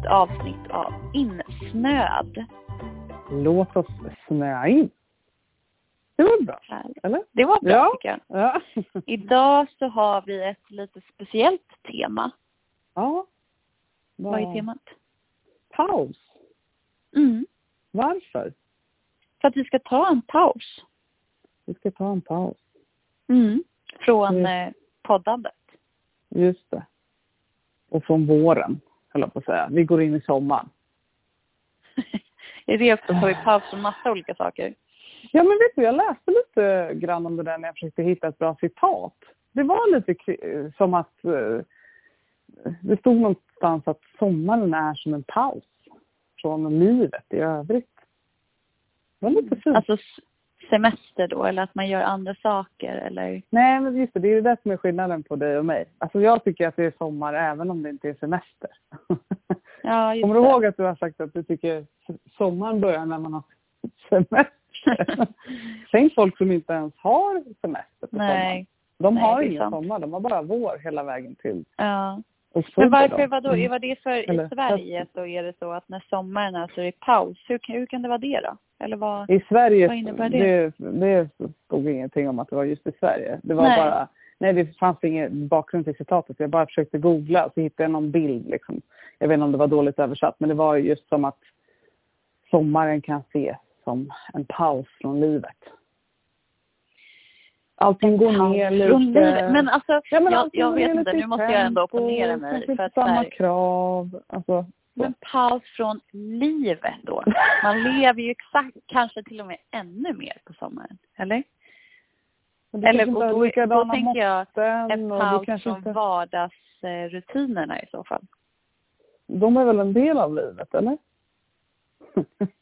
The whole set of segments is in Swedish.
nytt avsnitt av Insnöad. Låt oss snöa in. Det var bra, eller? Det var bra Ja. tycker jag. Ja. Idag så har vi ett lite speciellt tema. ja. Vad är temat? Paus. Mm. Varför? För att vi ska ta en paus. Vi ska ta en paus. Mm. Från Mm. eh, poddandet. Just det. Och från våren, höll jag på att säga. Vi går in i sommaren. I också tar vi paus från massa olika saker. Ja, men vet du, jag läste lite grann om det där när jag försökte hitta ett bra citat. Det var lite som att eh, det stod någonstans att sommaren är som en paus från livet i övrigt. Det var lite fint. Alltså semester då, eller att man gör andra saker eller? Nej, men just det, det är ju det som är skillnaden på dig och mig. Alltså jag tycker att det är sommar även om det inte är semester. Ja, just Kommer du det. ihåg att du har sagt att du tycker sommaren börjar när man har semester? Tänk folk som inte ens har semester på sommaren. Nej. De nej, har ingen sant. sommar, de har bara vår hela vägen till Ja. Men varför, då. vadå, Mm. var det för Eller- i Sverige så är det så att när sommaren är så är det paus. Hur kan, hur kan det vara det då? Eller vad? I Sverige, Vad innebär det? det, det stod ingenting om att det var just i Sverige. Det var Nej. bara, nej det fanns ingen bakgrund till citatet. Jag bara försökte googla och så hittade jag någon bild liksom. Jag vet inte om det var dåligt översatt men det var ju just som att sommaren kan ses som en paus från livet. Allting går Paus ner lite. livet. Men alltså, Ja, men jag, jag vet inte, nu måste jag ändå opponera mig. För att samma här, krav. Alltså, men paus från livet då? Man lever ju exakt, kanske till och med ännu mer på sommaren. Eller? Eller och då, då likadana tänker jag en paus från inte- vardagsrutinerna i så fall. De är väl en del av livet, eller?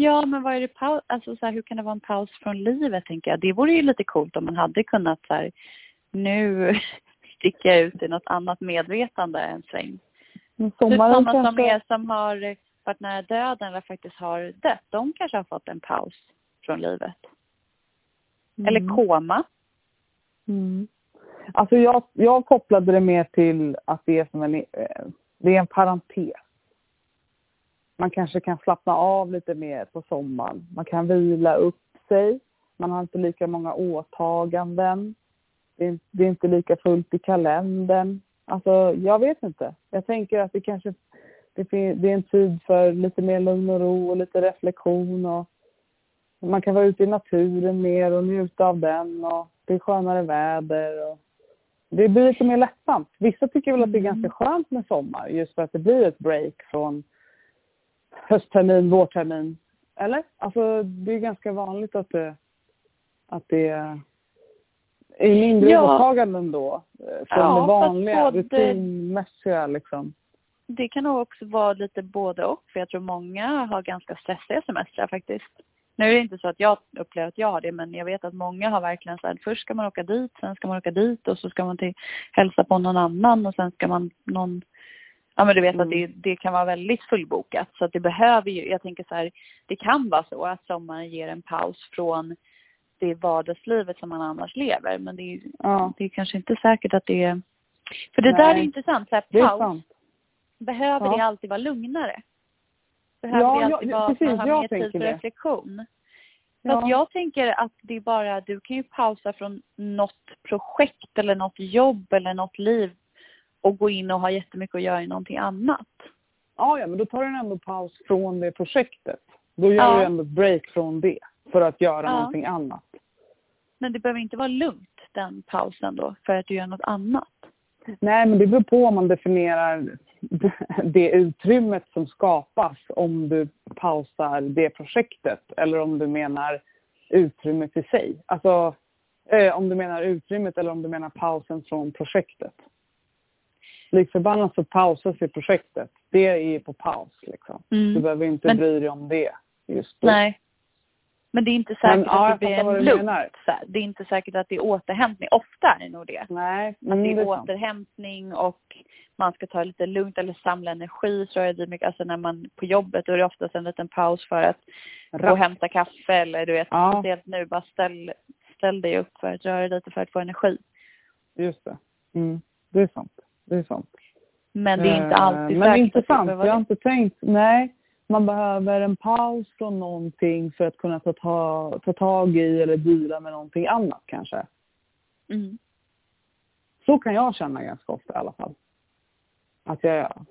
Ja, men vad är det paus, alltså så här, hur kan det vara en paus från livet tänker jag. Det vore ju lite coolt om man hade kunnat så här, nu sticka ut i något annat medvetande en sväng. Sommaren sådana som kanske... är som har varit nära döden eller faktiskt har dött, de kanske har fått en paus från livet. Eller Mm. koma. Mm. Alltså jag, jag kopplade det mer till att det är som en, eh, det är en parentes. Man kanske kan slappna av lite mer på sommaren. Man kan vila upp sig. Man har inte lika många åtaganden. Det är, det är inte lika fullt i kalendern. Alltså, jag vet inte. Jag tänker att det kanske det är en tid för lite mer lugn och ro och lite reflektion. Och man kan vara ute i naturen mer och njuta av den. Och det är skönare väder. Och det blir lite mer lättsamt. Vissa tycker väl att det är Mm. ganska skönt med sommar just för att det blir ett break från hösttermin, vårtermin. Eller? Alltså det är ganska vanligt att det, att det är mindre Ja. åtaganden då. eh, Från Ja, det vanliga, både- rutinmässiga liksom. Det kan nog också vara lite både och. För jag tror många har ganska stressiga semestrar faktiskt. Nu är det inte så att jag upplever att jag har det, men jag vet att många har verkligen så här, först ska man åka dit, sen ska man åka dit och så ska man till, hälsa på någon annan och sen ska man någon Ja men du vet Mm. att det, det kan vara väldigt fullbokat så att det behöver ju, jag tänker så här, det kan vara så att sommaren ger en paus från det vardagslivet som man annars lever men det är, Ja, det är kanske inte säkert att det är, för det där är Nej. intressant, så här, paus, behöver Ja. det alltid vara lugnare? Behöver Ja, det alltid ja, vara att precis, man har jag mer tid för det. reflektion? För Ja. att jag tänker att det är bara, du kan ju pausa från något projekt eller något jobb eller något liv och gå in och ha jättemycket att göra i någonting annat. Ja, ja, men då tar du ändå paus från det projektet. Då gör Ja. du ändå ett break från det för att göra Ja. någonting annat. Men det behöver inte vara lugnt den pausen då för att du gör något annat. Nej, men det beror på om man definierar det utrymmet som skapas om du pausar det projektet eller om du menar utrymmet i sig. Alltså eh, om du menar utrymmet eller om du menar pausen från projektet. Lik förbannat så pausas ju projektet. Det är på paus liksom. Mm. Du behöver inte Men- bry dig om det just då. Nej. Men det är inte säkert Men, ja, att jag det blir en du lugn. menar. Så här. Det är inte säkert att det är återhämtning. Ofta är det nog det. Nej, Att men det det är sant. återhämtning och man ska ta det lite lugnt eller samla energi. Så är det mycket, alltså när man på jobbet då är det oftast en liten paus för att gå och Rapp. hämta kaffe eller du vet, Ja. speciellt nu bara ställ, ställ dig upp för att röra dig lite för att få energi. Just det. Mm. Det är sant. Det är sant. Men det är inte Eh, alltid Men det intressant, behöver jag har inte tänkt, nej, man behöver en paus från någonting för att kunna ta, ta, ta tag i eller deala med någonting annat kanske. Mm. Så kan jag känna ganska ofta i alla fall. Att jag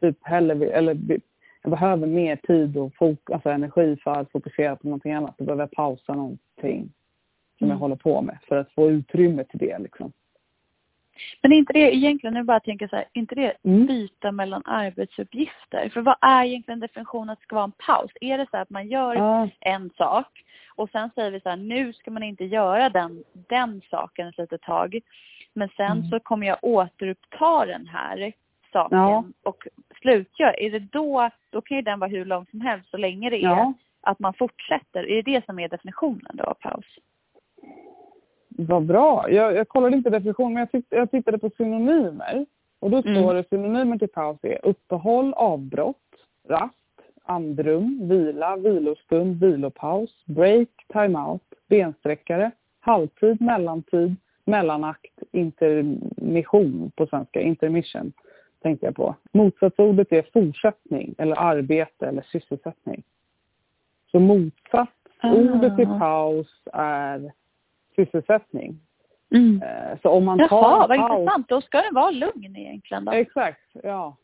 typ hellre vill, eller jag behöver mer tid och fok, alltså energi för att fokusera på någonting annat. Då behöver jag pausa någonting som Mm. jag håller på med för att få utrymme till det liksom. Men är inte det egentligen, nu bara tänker så här, är inte det Mm. byta mellan arbetsuppgifter? För vad är egentligen definitionen att det ska vara en paus? Är det så att man gör Ja, en sak och sen säger vi så här, nu ska man inte göra den, den saken ett litet tag. Men sen Mm. så kommer jag återuppta den här saken Ja. och slutgöra. Är det då, då kan ju den vara hur lång som helst så länge det är ja, att man fortsätter. Är det det som är definitionen då av paus? Vad bra. Jag, jag kollade inte definition men jag, tyckte, jag tittade på synonymer. Och då Mm. står det synonymer till paus är uppehåll, avbrott, rast, andrum, vila, vilostund, vilopaus, break, timeout, bensträckare, halvtid, mellantid, mellanakt, intermission på svenska, intermission tänkte jag på. Motsatsordet är fortsättning eller arbete eller sysselsättning. Så motsatsordet till Ah. paus är sysselsättning. Mm. Eh, Så om man tar Jaha, en vad paus... intressant. Då ska den vara lugn egentligen då. Exakt, ja.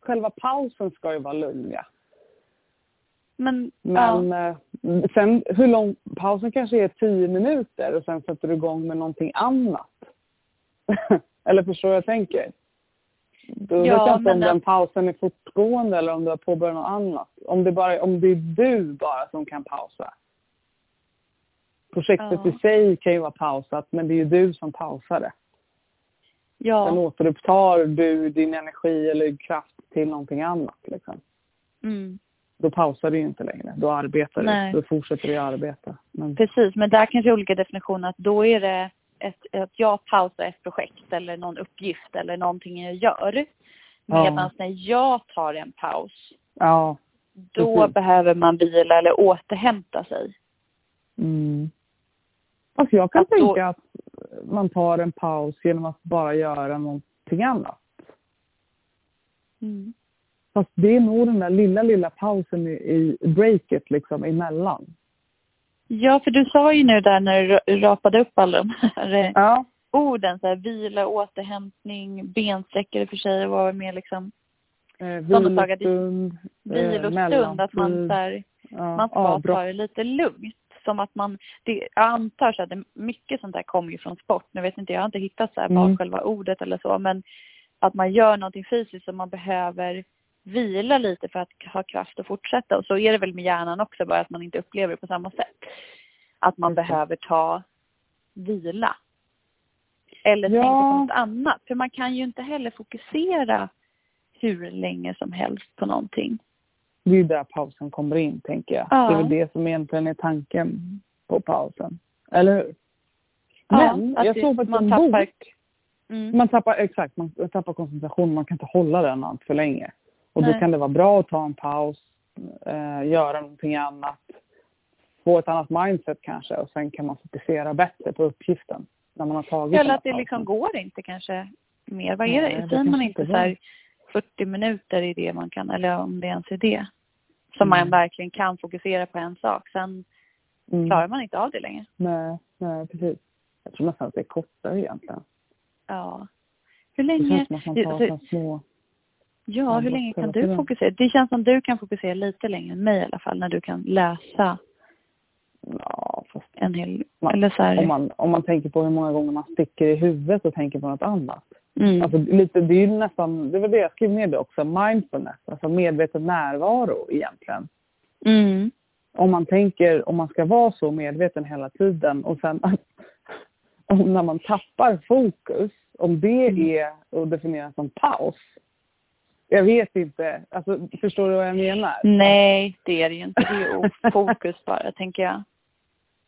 Själva pausen ska ju vara lugn, ja. Men, Men ja. eh, sen hur lång... Pausen kanske är tio minuter och sen sätter du igång med någonting annat. eller förstår jag tänker? Då Ja, vet jag inte om den- den pausen är fortgående eller om du har påbörjat något annat. Om det, bara, om det är du bara som kan pausa. Projektet Ja. i sig kan ju vara pausat men det är ju du som pausar det. Sen ja. återupptar du din energi eller kraft till någonting annat. Liksom. Mm. Då pausar du ju inte längre. Då arbetar Nej. du. Då fortsätter du arbeta. Men, Precis, men där kanske olika definitioner. Att då är det ett, att jag pausar ett projekt eller någon uppgift eller någonting jag gör. Ja. Medan när jag tar en paus, ja. då behöver man vila eller återhämta sig. Mm. Alltså jag kan Att då- tänka att man tar en paus genom att bara göra någonting annat. Mm. Fast det är nog den där lilla, lilla pausen i, i breaket liksom emellan. Ja, för du sa ju nu där när du ra- rapade upp alla de här eh, Ja. orden, så här, vila, återhämtning, bensträckare för sig var väl mer liksom Eh, det- vilostund. eh, vilostund, att man så här, ja, man ska avbrott. ta det lite lugnt. Som att man, det, jag antar så att det, mycket sånt där kommer ju från sport. Nu vet inte, jag har inte hittat så här Mm. själva ordet eller så, men att man gör någonting fysiskt som man behöver vila lite för att ha kraft att fortsätta. Och så är det väl med hjärnan också, bara att man inte upplever det på samma sätt. Att man Just behöver ta vila. Eller Ja. tänka på något annat. För man kan ju inte heller fokusera hur länge som helst på någonting. Det är där pausen kommer in, tänker jag. Ja. Det är väl det som egentligen är tanken på pausen. Eller hur? Ja, Men att jag såg faktiskt man en tappar- bok. Mm. Man tappar, exakt, man tappar koncentration. Man kan inte hålla den allt för länge. Och då Nej. kan det vara bra att ta en paus, eh, göra någonting annat, få ett annat mindset kanske och sen kan man fokusera bättre på uppgiften när man har tagit Eller att det pausen. liksom går inte kanske mer. Vad är Nej, det? Säger man inte så här 40 minuter i det man kan, eller om det ens är det. Som man Mm. verkligen kan fokusera på en sak. Sen Mm. klarar man inte av det längre. Nej, nej, precis. Jag tror nästan att det är kortare egentligen. Ja. Hur Det länge, känns som att man tar så små... ja, hur länge kan du fokusera? Det känns som du kan fokusera lite längre än mig i alla fall. När du kan läsa Ja, fast en hel, Man- eller så här. om man, om man tänker på hur många gånger man sticker i huvudet och tänker på något annat. Mm. Alltså, lite, det är ju nästan, det var det jag skrev ner det också, mindfulness, alltså medveten närvaro egentligen. Mm. Om man tänker, om man ska vara så medveten hela tiden och sen om när man tappar fokus, om det Mm. är att definiera som paus. Jag vet inte, alltså förstår du vad jag menar? Nej, det är det ju inte. Det är ofokus bara, tänker jag.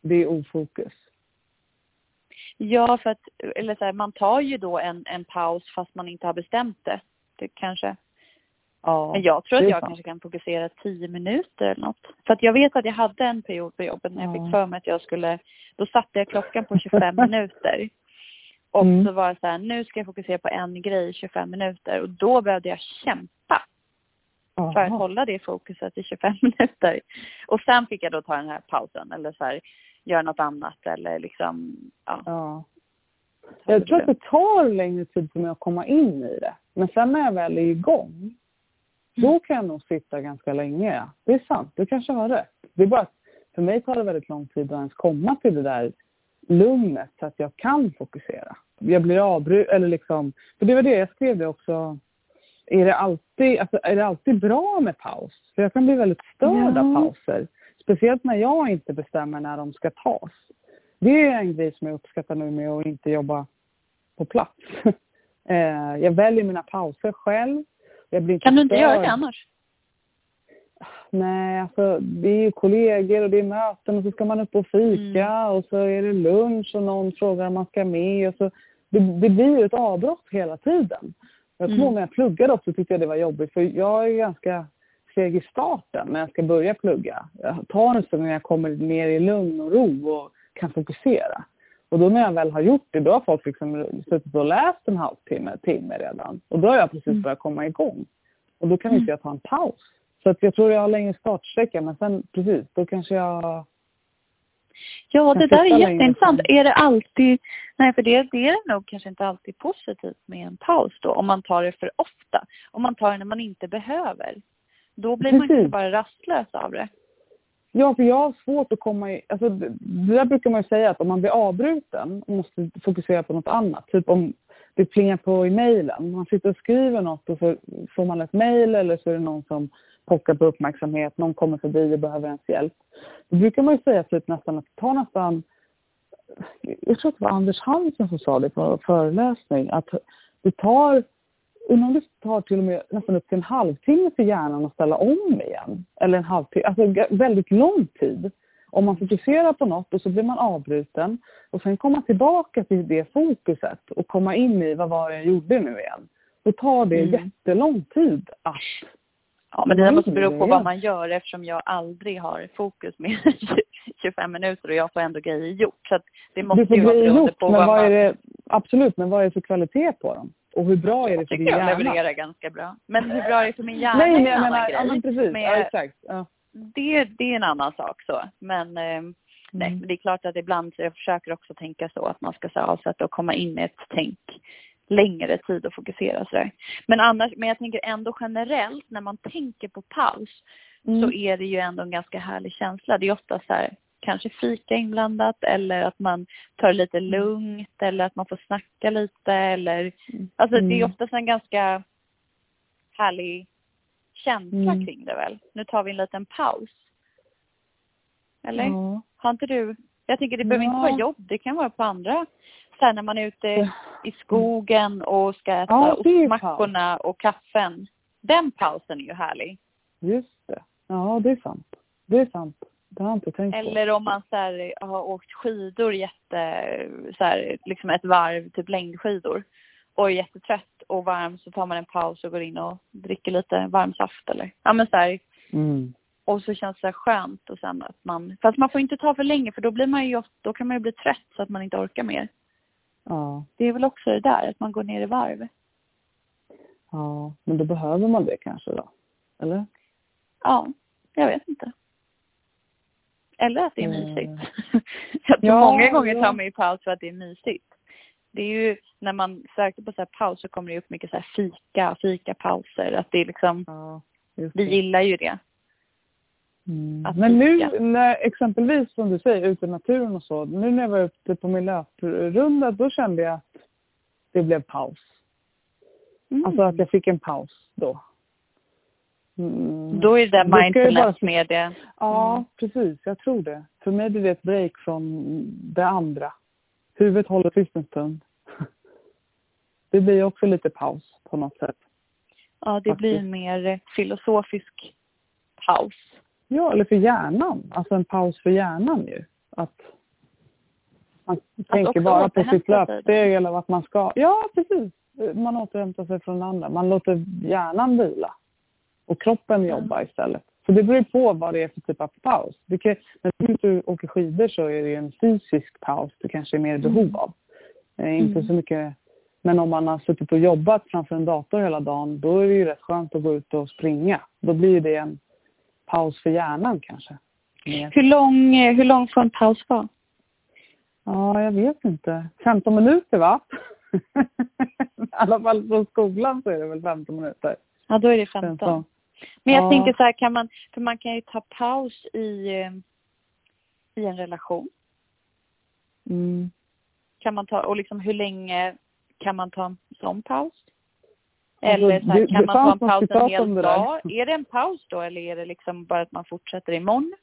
Det är ofokus. Ja, för att eller så här, man tar ju då en, en paus fast man inte har bestämt det. det kanske. Ja, Men jag tror att jag sant. kanske kan fokusera tio minuter eller något. För att jag vet att jag hade en period på jobbet när jag Ja. fick för mig att jag skulle, då satte jag klockan på 25 minuter. Och Mm. så var det så här, nu ska jag fokusera på en grej i 25 minuter och då behövde jag kämpa för att hålla det fokuset i 25 minuter. Och sen fick jag då ta den här pausen eller så här, göra något annat eller liksom, ja. Ja. Jag tror att det tar längre tid för mig att komma in i det. Men sen när jag väl är igång, då kan jag nog sitta ganska länge. Det är sant, du kanske har rätt. Det är bara att för mig tar det väldigt lång tid att ens komma till det där lugnet så att jag kan fokusera. Jag blir avbruten, eller liksom, för det var det jag skrev det också. Är det, alltid, alltså, är det alltid bra med paus? För jag kan bli väldigt störd av Ja. pauser. Speciellt när jag inte bestämmer när de ska tas. Det är en grej som jag uppskattar nu med att inte jobba på plats. Eh, jag väljer mina pauser själv. Jag blir inte Kan du inte göra det annars? Nej, alltså det är ju kollegor och det är möten och så ska man upp och fika Mm. och så är det lunch och någon frågar om man ska med och så det, det blir ju ett avbrott hela tiden. Jag kommer Mm. ihåg när jag pluggade också tyckte jag det var jobbigt för jag är ganska seg i starten när jag ska börja plugga. Jag tar en stund när jag kommer ner i lugn och ro och kan fokusera. Och då när jag väl har gjort det, då har folk liksom suttit och läst en halvtimme, timme redan. Och då har jag precis Mm. börjat komma igång. Och då kan Mm. inte jag ta en paus. Så att jag tror jag har längre startsträcka, men sen precis, då kanske jag... Ja, det där är jätteintressant. Är det alltid... Nej, för det, det är nog kanske inte alltid positivt med en paus då, om man tar det för ofta. Om man tar det när man inte behöver. Då blir man Precis. inte bara rastlös av det. Ja, för jag har svårt att komma i... Alltså, det, där brukar man ju säga att om man blir avbruten och måste fokusera på något annat. Typ om det plingar på i mejlen. Man sitter och skriver något och så får man ett mejl eller så är det någon som pockar på uppmärksamhet. Någon kommer förbi och behöver ens hjälp. Då brukar man ju säga typ nästan att tar nästan... Jag tror att det var Anders Hansen som sa det på föreläsning. Att det tar om det tar till och med nästan upp till en halvtimme för hjärnan att ställa om igen. Eller en halvtimme, alltså väldigt lång tid. Om man fokuserar på något och så blir man avbruten och sen komma tillbaka till det fokuset och komma in i vad var det jag gjorde nu igen. Då tar det Mm. jättelång tid att... Ja, men det där måste bero på vad man gör eftersom jag aldrig har fokus med 25 minuter och jag får ändå grejer gjort. Så det måste ju vara beroende gjort, på vad man... det, absolut, men vad är det för kvalitet på dem? Och hur bra är det för din tycker jag hjärna? levererar ganska bra. Men hur bra är det för min hjärna Nej, men en jag menar, ja men precis, Men ja, exakt. Ja. det, det är en annan sak så. Men eh, nej, Mm. men det är klart att ibland så jag försöker också tänka så att man ska så avsätta och komma in i ett tänk längre tid och fokusera sådär. Men annars, men jag tänker ändå generellt när man tänker på paus Mm. så är det ju ändå en ganska härlig känsla. Det är ofta så här, kanske fika inblandat eller att man tar det lite lugnt eller att man får snacka lite eller alltså det är Mm. oftast en ganska härlig känsla Mm. kring det väl. Nu tar vi en liten paus. Eller? Ja. Har inte du? Jag tänker det behöver Ja. inte vara jobb, det kan vara på andra. Här när man är ute i skogen och ska äta Ja, ostmackorna och kaffen. Den pausen är ju härlig. Just det. Ja, det är sant. Det är sant. Det har jag inte tänkt på. Eller om man så här, har åkt skidor jätte, så här, liksom ett varv, typ längdskidor. Och är jättetrött och varm så tar man en paus och går in och dricker lite varm saft eller. Ja men så här, Mm. och så känns det skönt och sen att man, fast man får inte ta för länge för då blir man ju, ofta- då kan man ju bli trött så att man inte orkar mer. Ja, Det är väl också det där, att man går ner i varv. ja, men då behöver man det kanske då? Eller? Ja, jag vet inte. Eller att det är Mm. mysigt. jag tror Ja, många gånger ja. tar man ju paus för att det är mysigt. Det är ju, när man söker på så här paus så kommer det upp mycket så här fika, fikapauser. Att det är liksom, Ja, vi gillar ju det. Mm. Men nu när exempelvis som du säger ute i naturen och så. Nu när jag var ute på min löprunda då kände jag att det blev paus. Mm. Alltså att jag fick en paus då. Mm. Då är det där mindfulness bara- med det. Ja, Mm. precis. Jag tror det. För mig blir det ett break från det andra. Huvudet håller tyst en stund. Det blir också lite paus på något sätt. Ja, det blir en mer filosofisk paus. Ja, eller för hjärnan. Alltså en paus för hjärnan ju. Att man tänker också bara på sitt löpsteg eller vad man ska. Ja, precis. Man återhämtar sig från det andra. Man låter hjärnan vila. Och kroppen jobba istället. Så det beror på vad det är för typ av paus. Det kan, när du åker skidor så är det en fysisk paus du kanske är mer i behov av. Eh, Inte Mm. så mycket. Men om man har suttit och jobbat framför en dator hela dagen, då är det ju rätt skönt att gå ut och springa. Då blir det en paus för hjärnan kanske. Hur lång, eh, hur lång får en paus vara? Ja, jag vet inte. 15 minuter va? I alla fall från skolan så är det väl 15 minuter. Ja, då är det Känns 15. Men jag Ja. tänker så här, kan man, för man kan ju ta paus i, eh, i en relation. Mm. Kan man ta, och liksom hur länge kan man ta en sån paus? Eller så här, det- kan det man ta en paus en hel dag? Är det en paus då eller är det liksom bara att man fortsätter imorgon?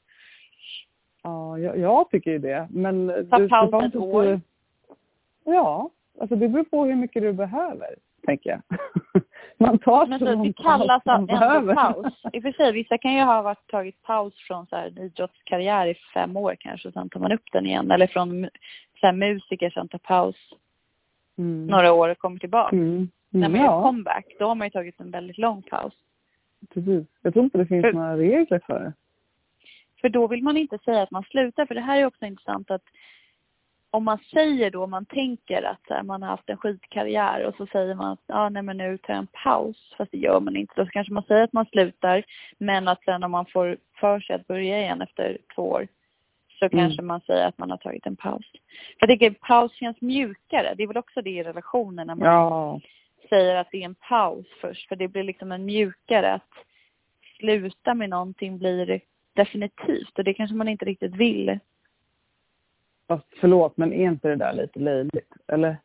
Ja, jag, jag tycker ju det. Men Ta det paus ett år? Ja, alltså det beror på hur mycket du behöver, tänker jag. Man tar Men så lång det kallas man ändå paus. I och för sig, vissa kan ju ha varit, tagit paus från så här, en idrottskarriär i fem år kanske och sen tar man upp den igen. Eller från så här, musiker som tar paus Mm. några år och kommer tillbaka. Mm. När Mm, man gör ja, comeback, då har man ju tagit en väldigt lång paus. precis. Jag tror inte det finns För- några regler för det. För då vill man inte säga att man slutar. För det här är också intressant att om man säger då, man tänker att här, man har haft en skitkarriär och så säger man att ah, nej men nu tar jag en paus. Fast det gör man inte. Då kanske man säger att man slutar. Men att sen om man får för sig att börja igen efter två år så Mm. kanske man säger att man har tagit en paus. För jag tycker paus känns mjukare. Det är väl också det i relationen när man Ja, säger att det är en paus först. För det blir liksom en mjukare att sluta med någonting blir definitivt. Och det kanske man inte riktigt vill. Fast förlåt, men är inte det där lite löjligt? Eller?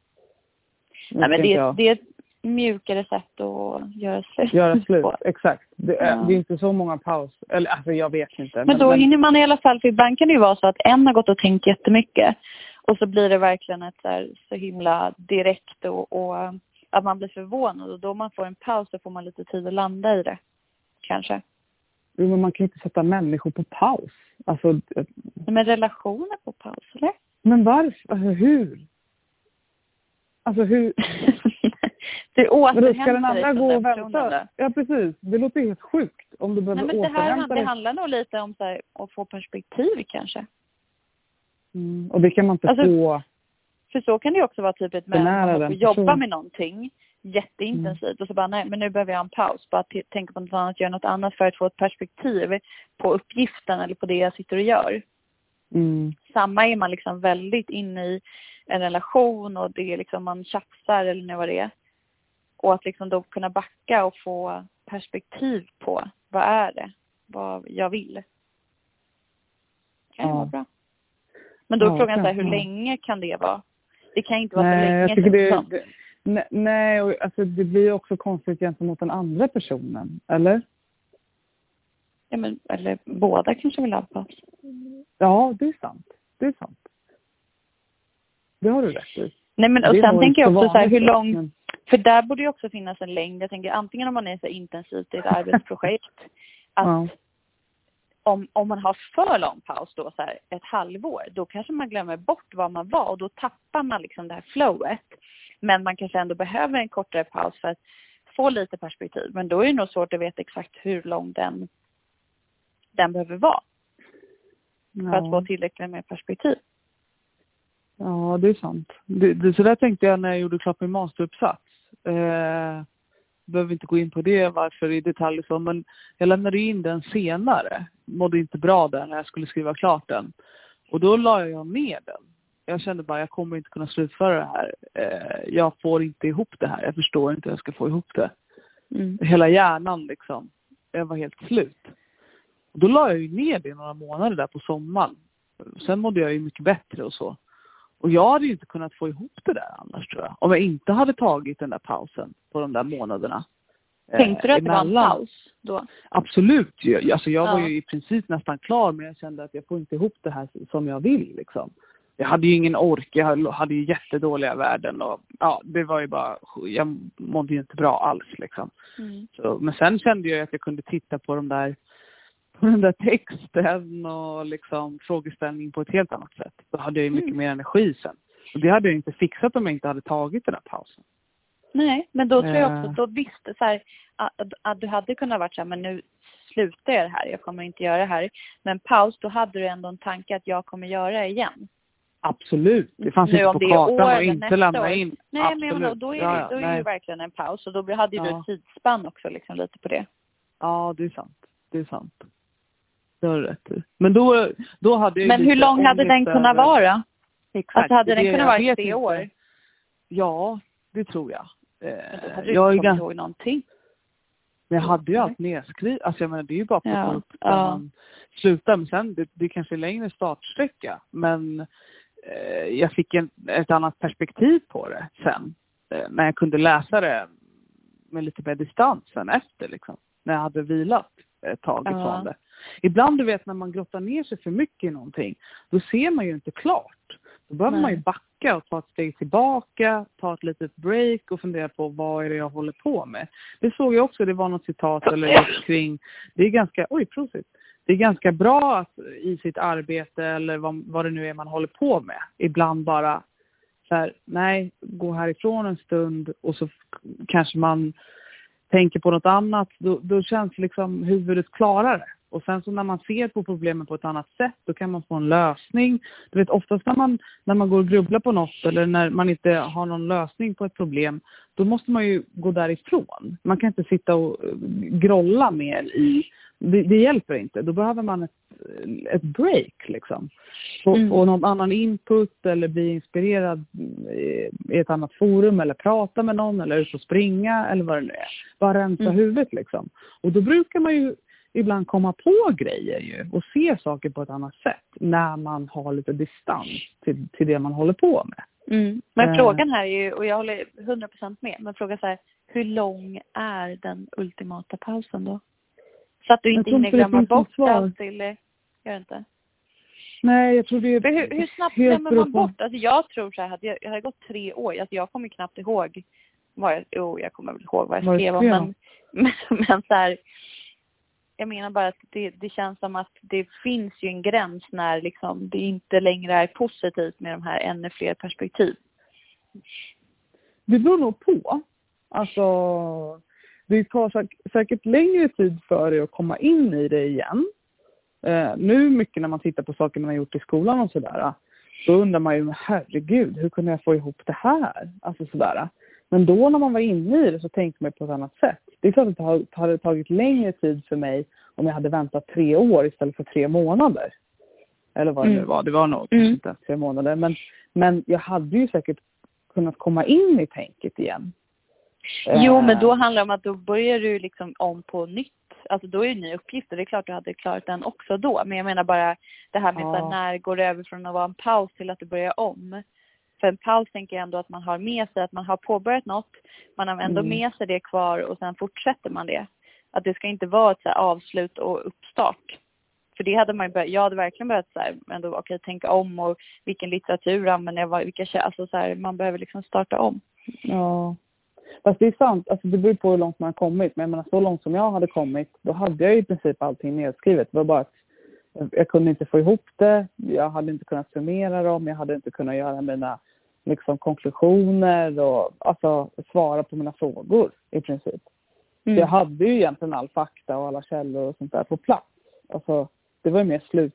Nej, men det, det är ett mjukare sätt att göra slut Göra slut, på. exakt. Det är, Ja. det är inte så många paus. Eller alltså jag vet inte. Men då hinner man i alla fall, för ibland kan det ju vara så att en har gått och tänkt jättemycket och så blir det verkligen ett så, här, så himla direkt och, och att man blir förvånad och då man får en paus så får man lite tid att landa i det. Kanske. Jo, men man kan inte sätta människor på paus. Alltså, eh, Men relationer på paus, eller? men varför? Alltså, hur? Alltså hur? det Vadå, ska den återhämtar dig andra gå och vänta? Ja, precis. Det låter helt sjukt om du Nej, behöver men det här återhämta det dig. handlar nog lite om så här, att få perspektiv kanske. Mm, och det kan man inte Alltså, få. För så kan det ju också vara typ ett den och jobba med någonting jätteintensivt Mm. och så bara nej men nu behöver jag en paus. Bara t- tänka på något annat, göra något annat för att få ett perspektiv på uppgiften eller på det jag sitter och gör. Mm. Samma är man liksom väldigt inne i en relation och det är liksom man tjafsar eller nu vad det är. Och att liksom då kunna backa och få perspektiv på vad är det, vad jag vill. kan ju Ja. vara bra. Men då är Ja, frågan så här, hur ja. länge kan det vara? Det kan inte vara så Nej, länge jag tycker det, det det nej, och alltså, det blir också konstigt gentemot den andra personen. Eller? Ja, men, eller båda kanske vill ha paus. Ja, det är sant. Det är sant. Det har du rätt i. Nej men och Det sen tänker jag också så här, hur lång, men- för där borde ju också finnas en längd. Jag tänker antingen om man är så intensivt i ett arbetsprojekt, att Ja. om, om man har för lång paus då, så här, ett halvår, då kanske man glömmer bort var man var och då tappar man liksom det här flowet. Men man kanske ändå behöver en kortare paus för att få lite perspektiv. Men då är det nog svårt att veta exakt hur lång den, den behöver vara för att få Ja. tillräckligt med perspektiv. ja, det är sant. Det, det, så där tänkte jag när jag gjorde klart min masteruppsats. Eh, behöver inte gå in på det varför i detalj så, men jag lämnade in den senare. Mådde inte bra där när jag skulle skriva klart den. Och då la jag ner den. Jag kände bara jag kommer inte kunna slutföra det här. Eh, jag får inte ihop det här. Jag förstår inte hur jag ska få ihop det. Mm. Hela hjärnan liksom. Jag var helt slut. Och då la jag ju ner det några månader där på sommaren. Sen mådde jag ju mycket bättre och så. Och jag hade ju inte kunnat få ihop det där annars tror jag. Om jag inte hade tagit den där pausen på de där månaderna. eh, Tänkte du att det var en emellan. paus då? Absolut. ju. Alltså jag var ju i princip nästan klar men jag kände att jag får inte ihop det här som jag vill liksom. Jag hade ju ingen ork, jag hade ju jättedåliga värden och ja, det var ju bara, jag mådde ju inte bra alls liksom. Mm. Så, men sen kände jag att jag kunde titta på de där på den där texten och liksom frågeställningen på ett helt annat sätt. Då hade jag ju mycket Mm. mer energi sen. Och det hade jag inte fixat om jag inte hade tagit den här pausen. Nej, men då tror jag också Eh. att då visste så här, att, att du hade kunnat vara så här, men nu slutar jag det här, jag kommer inte göra det här. Men paus, då hade du ändå en tanke att jag kommer göra det igen. Absolut. Det fanns Nu inte på det kartan att inte lämna in. Nej Absolut. men jag menar, då är, det, ja, då är det nej. ju verkligen en paus och då hade du Ja. ett tidsspann också liksom lite på det. Ja, det är sant. Det är sant. Det har du rätt i. Men då, då hade jag Men hur lång hade den kunnat vara? Exakt. Alltså hade det den det kunnat jag vara tre inte. år? Ja, det tror jag. Men Eh, då hade du jag, är inte kommit ihåg någonting. men jag hade ju allt nedskrivet. Alltså jag menar, det är ju bara att plocka Ja, upp där ja. man slutar. Men sen, det, det kanske är längre startsträcka. Men eh, jag fick en, ett annat perspektiv på det sen. Eh, när jag kunde läsa det med lite mer distans sen efter liksom. När jag hade vilat ett tag Ja. ifrån det. Ibland du vet när man grottar ner sig för mycket i någonting, då ser man ju inte klart. Då behöver Nej. man ju backa och ta ett steg tillbaka, ta ett litet break och fundera på vad är det jag håller på med. Det såg jag också, det var något citat eller kring, det är ganska, oj prosit. Det är ganska bra att i sitt arbete eller vad, vad det nu är man håller på med, ibland bara så här, nej, gå härifrån en stund och så kanske man tänker på något annat, då, då känns liksom huvudet klarare. Och sen så när man ser på problemen på ett annat sätt, då kan man få en lösning. Du vet oftast när man, när man går och grubblar på något eller när man inte har någon lösning på ett problem, då måste man ju gå därifrån. Man kan inte sitta och grolla mer i, det, det hjälper inte. Då behöver man ett, ett break liksom. Och, Mm. och någon annan input eller bli inspirerad i i ett annat forum eller prata med någon eller ut och springa eller vad det nu är. Bara rensa Mm. huvudet liksom. Och då brukar man ju ibland komma på grejer ju och se saker på ett annat sätt när man har lite distans till, till det man håller på med. Mm. Men Eh. frågan här är ju, och jag håller 100% med, men frågan så här, hur lång är den ultimata pausen då? Så att du inte hinner glömma bort allt eller, gör inte? Nej, jag tror det är För hur, hur snabbt glömmer man bort? Alltså jag tror så här, hade jag, hade gått tre år, alltså jag kommer knappt ihåg vad jag, jo jag kommer väl ihåg vad jag skrev om, men, men, men så här, jag menar bara att det, det känns som att det finns ju en gräns när liksom det inte längre är positivt med de här ännu fler perspektiv. Det beror nog på. Alltså, det tar säk- säkert längre tid för dig att komma in i det igen. Eh, nu mycket när man tittar på saker man har gjort i skolan och sådär. Då undrar man ju, herregud, hur kunde jag få ihop det här? Alltså sådär. Men då när man var inne i det så tänkte man på ett annat sätt. Det är klart att det hade tagit längre tid för mig om jag hade väntat tre år istället för tre månader. Eller vad det nu Mm. var. Det var nog Mm. inte tre månader. Men, men jag hade ju säkert kunnat komma in i tänket igen. Jo, Eh, men då handlar det om att då börjar du liksom om på nytt. Alltså då är det en ny uppgift och det är klart du hade klarat den också då. Men jag menar bara det här med Ja. här, när går det över från att vara en paus till att du börjar om? För en paus tänker jag ändå att man har med sig att man har påbörjat något, man har ändå Mm. med sig det kvar och sen fortsätter man det. Att det ska inte vara ett så avslut och uppstart. För det hade man ju börjat, jag hade verkligen börjat så här, ändå okej tänka om och vilken litteratur använder jag, vilka, alltså så här, man behöver liksom starta om. Ja. Fast det är sant, alltså det beror på hur långt man har kommit. Men jag menar, så långt som jag hade kommit, då hade jag i princip allting nedskrivet. Det var bara att jag kunde inte få ihop det, jag hade inte kunnat summera dem, jag hade inte kunnat göra mina liksom, konklusioner och alltså, svara på mina frågor i princip. Mm. Jag hade ju egentligen all fakta och alla källor och sånt där på plats. Alltså, det var ju mer slut,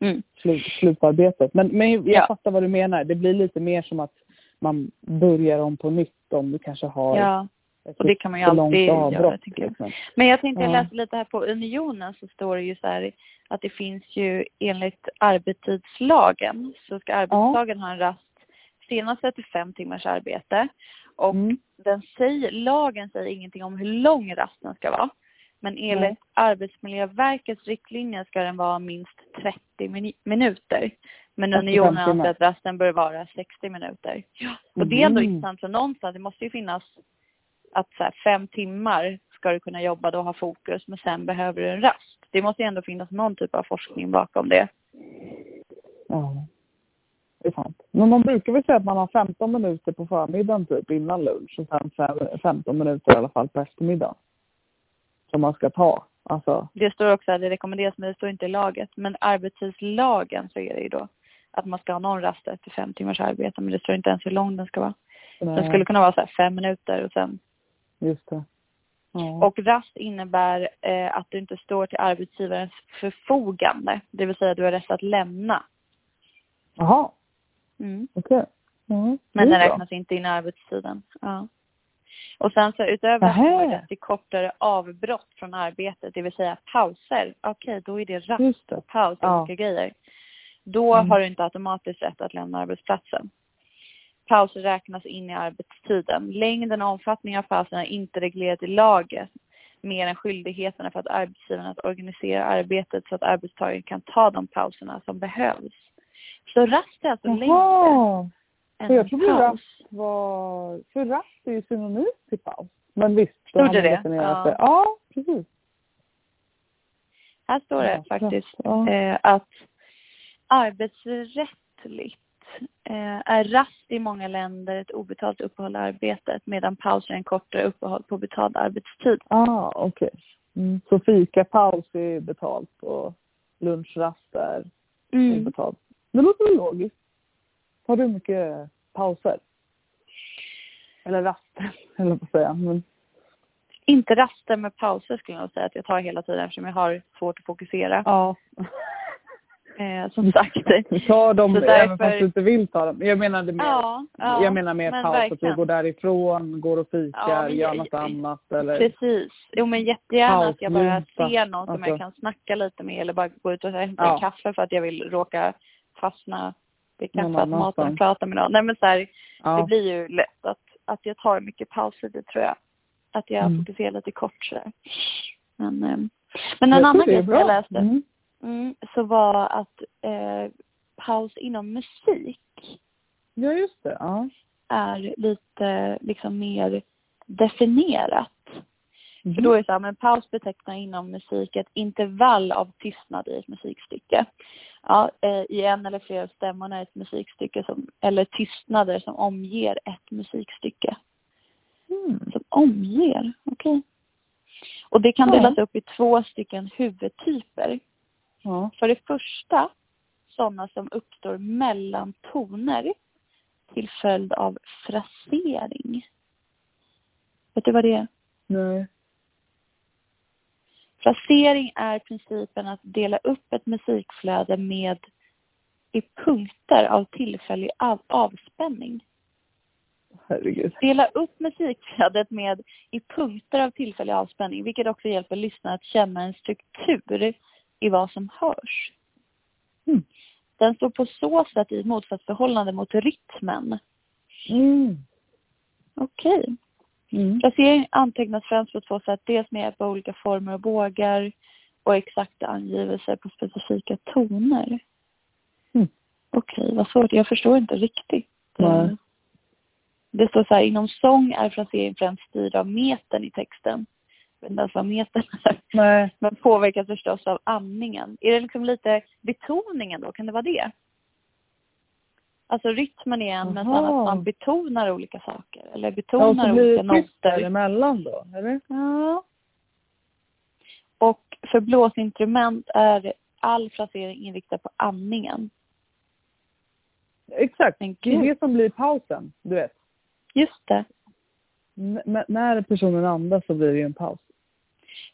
Mm. slut, slutarbetet. Men, men jag Ja. fattar vad du menar. Det blir lite mer som att man börjar om på nytt om du kanske har Ja. ett och det kan man ju för långt alltid göra, avbrott, tycker jag. liksom. Men jag tänkte jag Ja. läste lite här på Unionen så står det ju så här att det finns ju enligt arbetstidslagen så ska arbetstagaren ha en rast senast 35 timmars arbete. Och Mm. den säger, lagen säger ingenting om hur lång rasten ska vara. Men enligt Nej. Arbetsmiljöverkets riktlinjer ska den vara minst 30 minu- minuter. Men 35 Unionen anser att rasten bör vara 60 minuter. Och det är ändå Mhm. intressant för någonstans, det måste ju finnas att så här, fem timmar ska du kunna jobba då och ha fokus men sen behöver du en rast. Det måste ju ändå finnas någon typ av forskning bakom det. Ja. Det är sant. Men man brukar väl säga att man har 15 minuter på förmiddagen typ innan lunch och sen fem- 15 minuter i alla fall på eftermiddagen. Som man ska ta. Alltså, Det står också att det rekommenderas men det står inte i laget. Men arbetstidslagen så är det ju då att man ska ha någon rast efter fem timmars arbete men det står inte ens hur lång den ska vara. Den nej, skulle kunna vara så här fem minuter och sen just det. Ja. Och rast innebär eh, att du inte står till arbetsgivarens förfogande. Det vill säga du har rätt att lämna Jaha, Mm. okej. Ja, Men det är den räknas inte in i arbetstiden. Ja. Och sen så utöver att Nähä. man har rätt till kortare avbrott från arbetet, det vill säga pauser. Okej, då är det rast och paus och Ja. olika grejer. Då Mm. har du inte automatiskt rätt att lämna arbetsplatsen. Pauser räknas in i arbetstiden. Längden och omfattningen av pauserna är inte reglerat i laget mer än skyldigheterna för att arbetsgivaren att organisera arbetet så att arbetstagaren kan ta de pauserna som behövs. Så rast är alltså längre än jag en trodde paus. rast var... För rast är ju synonymt till paus. Men visst, då har det man det? definierat Ja. det. Ja, precis. Här står det Ja, faktiskt ja. eh, att arbetsrättligt eh, är rast i många länder ett obetalt uppehåll i arbetet medan paus är en kortare uppehåll på betald arbetstid. Ah, okej. Mm. Så fikapaus är betalt och lunchrast är Mm. obetalt. Det låter väl logiskt. Har du mycket pauser? Eller raster, eller vad säga. Men, Inte raster med pauser skulle jag säga att jag tar hela tiden eftersom jag har svårt att fokusera. ja. Eh, som sagt. Tar dem Så även därför- fast du inte vill ta dem. Jag menade mer, Ja, ja, jag menar mer paus, att du verkligen. går därifrån, går och fikar, Ja, gör något annat eller... Precis. Jo men jättegärna att jag bara ser någon som Alltså. jag kan snacka lite med eller bara gå ut och hämta Ja. en kaffe för att jag vill råka fastna vid kaffeautomaten och prata med någon. Nej men så här, det blir ju lätt att, att jag tar mycket pauser, det tror jag. Att jag Mm. fokuserar lite kort sådär. Men, ehm, men en Jag annan grej som jag läste Mm. Mm, så var att eh, paus inom musik Ja, just det. Ja. är lite liksom mer definierat. Mhm. För då är det så här, men paus betecknar inom musik ett intervall av tystnad i ett musikstycke. Ja, eh, I en eller flera av stämmorna är ett musikstycke som, eller tystnader som omger ett musikstycke. Mm. Som omger, okej. Och det kan Ja. delas upp i två stycken huvudtyper. Ja. För det första, sådana som uppstår mellan toner till följd av frasering. Vet du vad det är? Nej. Frasering är principen att dela upp ett musikflöde med i punkter av tillfällig av, avspänning. Herregud. Dela upp musikflödet med i punkter av tillfällig avspänning, vilket också hjälper lyssnaren att känna en struktur i vad som hörs. Mm. Den står på så sätt i motsatsförhållande mot rytmen. Mm. Okej. Mm. Placering antecknas främst på två sätt. Dels med hjälp av olika former och bågar och exakta angivelser på specifika toner. Mm. Okej, vad svårt. Jag förstår inte riktigt. Nej. Det står så här, inom sång är frasering främst styrd av metern i texten. Jag vet inte ens vad metern är. Nej. Men påverkas förstås av andningen. Är det liksom lite betoningen då? Kan det vara det? Alltså rytmen är en, men att man betonar olika saker. Eller Ja, och betonar så olika noter. däremellan då, eller? Ja. Och för blåsinstrument är all frasering inriktad på andningen. Exakt. Men Det är det som blir pausen, du vet. just det. N- när personen andas så blir det ju en paus.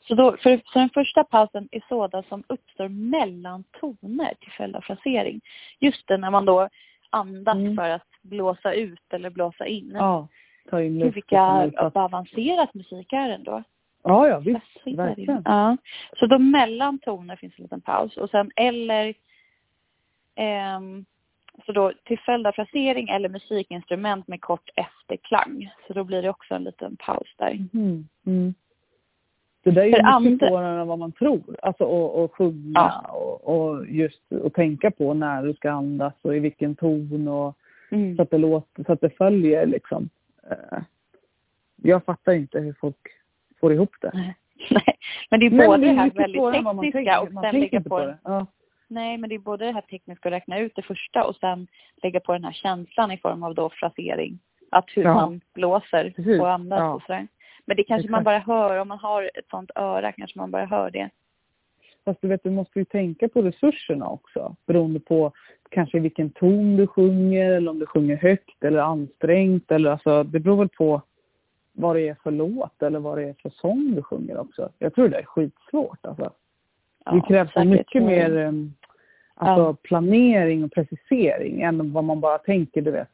Så, då, för, så den första pausen är sådan som uppstår mellan toner till följd av frasering. Just det, när man då andas Mm. för att blåsa ut eller blåsa in. Ja. Ta in luft. vilka avancerat musik är ändå. Ja, ja, visst. Verkligen. Ja. Så då mellan toner finns en liten paus och sen eller ehm, så då till följd av frasering eller musikinstrument med kort efterklang. Så då blir det också en liten paus där. Mm. Mm. Det där är ju mycket svårare än vad man tror. Alltså att sjunga Ja. och, och just att tänka på när du ska andas och i vilken ton och Mm. så att det låter, så att det följer liksom. Eh, Jag fattar inte hur folk får ihop det. Nej. Nej, men det är både det det är här väldigt tekniska och sen lägga på, på. Ja. Nej, men det är både det här tekniska att räkna ut det första och sen lägga på den här känslan i form av då frasering. Att hur Ja. man blåser Precis. och andas och sådär. Men det kanske man Exakt. bara hör, om man har ett sånt öra kanske man bara hör det. Fast du vet, du måste ju tänka på resurserna också. Beroende på kanske vilken ton du sjunger eller om du sjunger högt eller ansträngt. Eller alltså, det beror väl på vad det är för låt eller vad det är för sång du sjunger också. Jag tror det är skitsvårt alltså. det Ja, krävs så säkert. mycket mer um, alltså Ja. planering och precisering än vad man bara tänker, du vet.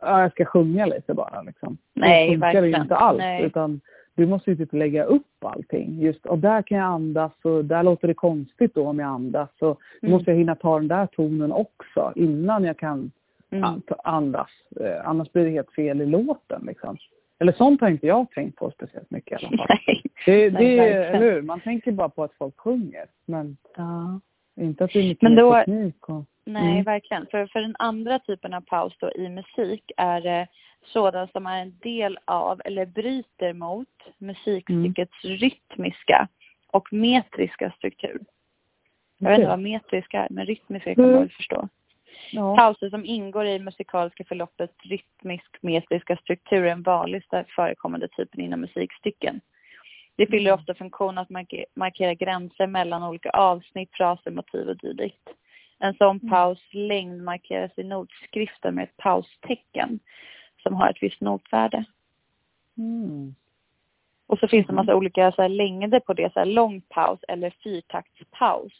Ja, jag ska sjunga lite bara liksom. Nej, så funkar det ju verkligen. inte alls. Nej. Utan du måste ju typ lägga upp allting. Just, och där kan jag andas och där låter det konstigt då om jag andas. Då Mm. måste jag hinna ta den där tonen också innan jag kan Mm. andas. Eh, annars blir det helt fel i låten liksom. Eller sånt har inte jag tänkt på speciellt mycket i alla fall. Nej. Det, Nej, det verkligen. eller hur? Man tänker bara på att folk sjunger. Men Ja. inte att det är mycket Men mer då- teknik. Och, Nej, Mm. verkligen. För, för den andra typen av paus då i musik är det sådant som är en del av eller bryter mot musikstyckets rytmiska och metriska struktur. Jag vet inte vad metriska är, men rytmiska kan man Mm. väl förstå. ja. Pauser som ingår i musikaliska förloppet rytmisk metriska struktur är den vanligaste förekommande typen inom musikstycken. Det fyller ofta funktion att marke- markera gränser mellan olika avsnitt, fraser, motiv och dylikt. En sån paus längd markeras i notskriften med ett paustecken som har ett visst notvärde. Mm. Och så finns det en massa olika så här, längder på det, så här, lång paus eller fyrtaktspaus.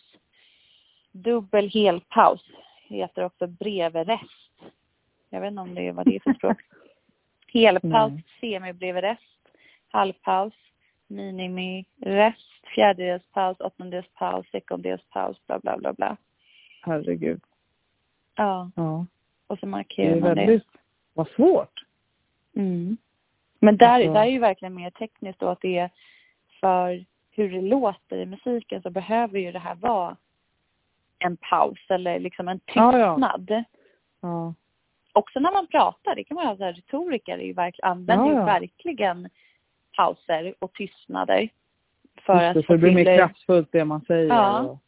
Dubbel helpaus heter också brevrest. Jag vet inte om det är vad det är för språk. Helpaus, Nej. semibrevrest, halvpaus, minimirest, fjärdedelspaus, åttondelspaus, sekundelspaus, bla bla bla bla. Herregud. Ja, Ja. och så Det markerar är man det. väldigt... Vad svårt. Mm. Men där, Alltså- där är ju verkligen mer tekniskt då att det är för hur det låter i musiken så behöver ju det här vara en paus eller liksom en Ja, ja. tystnad. Ja. Också när man pratar, det kan man ha så här, retoriker är ju verk, använder Ja, ju ja. verkligen pauser och tystnader för Just att det, så det blir mer kraftfullt det man säger. Ja.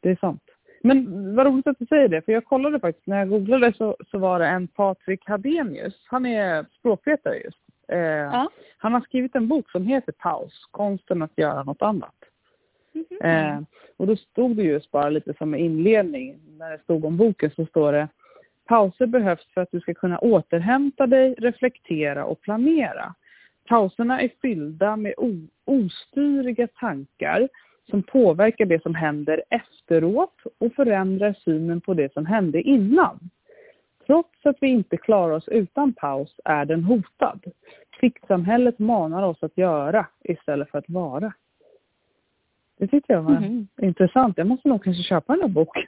Det är sant. Men vad roligt att du säger det, för jag kollade faktiskt, när jag googlade så, så var det en Patrik Hadenius, han är språkvetare just. Eh, Ja. Han har skrivit en bok som heter Paus, konsten att göra något annat. Mhm. Eh, och då stod det just bara lite som en inledning, när det stod om boken så står det Pauser behövs för att du ska kunna återhämta dig, reflektera och planera. Pauserna är fyllda med ostyriga tankar som påverkar det som händer efteråt och förändrar synen på det som hände innan. Trots att vi inte klarar oss utan paus är den hotad. Pliktsamhället manar oss att göra istället för att vara. Det tyckte jag var Mhm. intressant. Jag måste nog kanske köpa den här boken.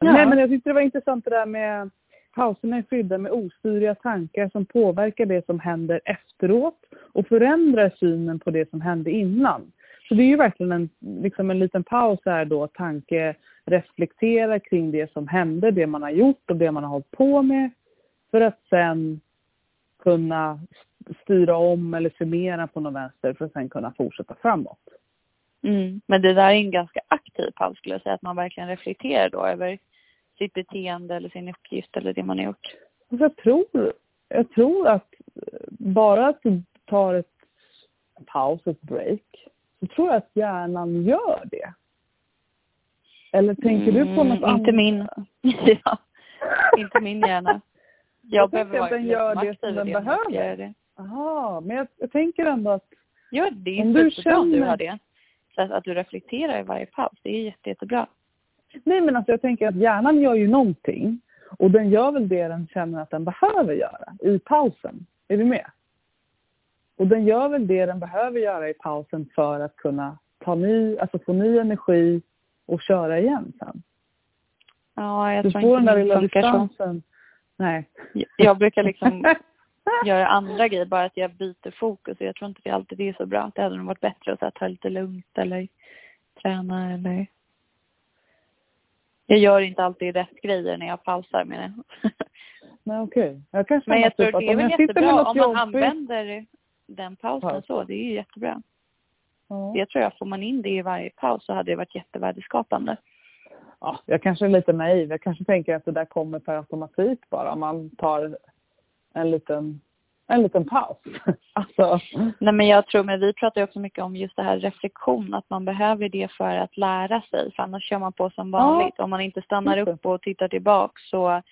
Ja. Nej, men jag tyckte det var intressant det där med pauserna är fyllda med ostyriga tankar som påverkar det som händer efteråt och förändrar synen på det som hände innan. Så det är ju verkligen en, liksom en liten paus här då, tanke reflektera kring det som hände, det man har gjort och det man har hållit på med för att sen kunna styra om eller summera på något vänster för att sen kunna fortsätta framåt. Mm. Men det där är en ganska aktiv paus skulle jag säga, att man verkligen reflekterar då över sitt beteende eller sin uppgift eller det man har gjort. Alltså jag, tror, jag tror att bara att du tar ett paus, ett break, så tror jag att hjärnan gör det. Eller tänker du på något Mm, annat? Inte min. ja, inte min hjärna. Jag, Jag behöver att den gör det som den det behöver. Jaha, men jag, jag tänker ändå att Ja, det är Om du superbra om du känner- har det. Så att, att du reflekterar i varje paus, det är jätte, jättebra. Nej men alltså jag tänker att hjärnan gör ju någonting och den gör väl det den känner att den behöver göra i pausen. Är du med? Och den gör väl det den behöver göra i pausen för att kunna ta ny, alltså få ny energi och köra igen sen. Ja, jag Du tror får den inte där min lilla distansen. Nej. Jag brukar liksom göra andra grejer, bara att jag byter fokus. Och jag tror inte det alltid är så bra. Det hade nog varit bättre att ta lite lugnt eller träna eller... Jag gör inte alltid rätt grejer när jag pausar med det. Nej okej. Jag kan Men jag tror typ det är väl jag jättebra om man jobbigt- använder den pausen Paus. så. Det är ju jättebra. Ja. Jag tror att får man in det i varje paus så hade det varit jättevärdeskapande. ja, jag kanske är lite naiv. Jag kanske tänker att det där kommer per automatik bara. Man tar en liten, en liten paus. alltså, Nej men jag tror, men vi pratar också mycket om just det här reflektion, att man behöver det för att lära sig, för annars kör man på som vanligt. Om man inte stannar upp och tittar tillbaka så,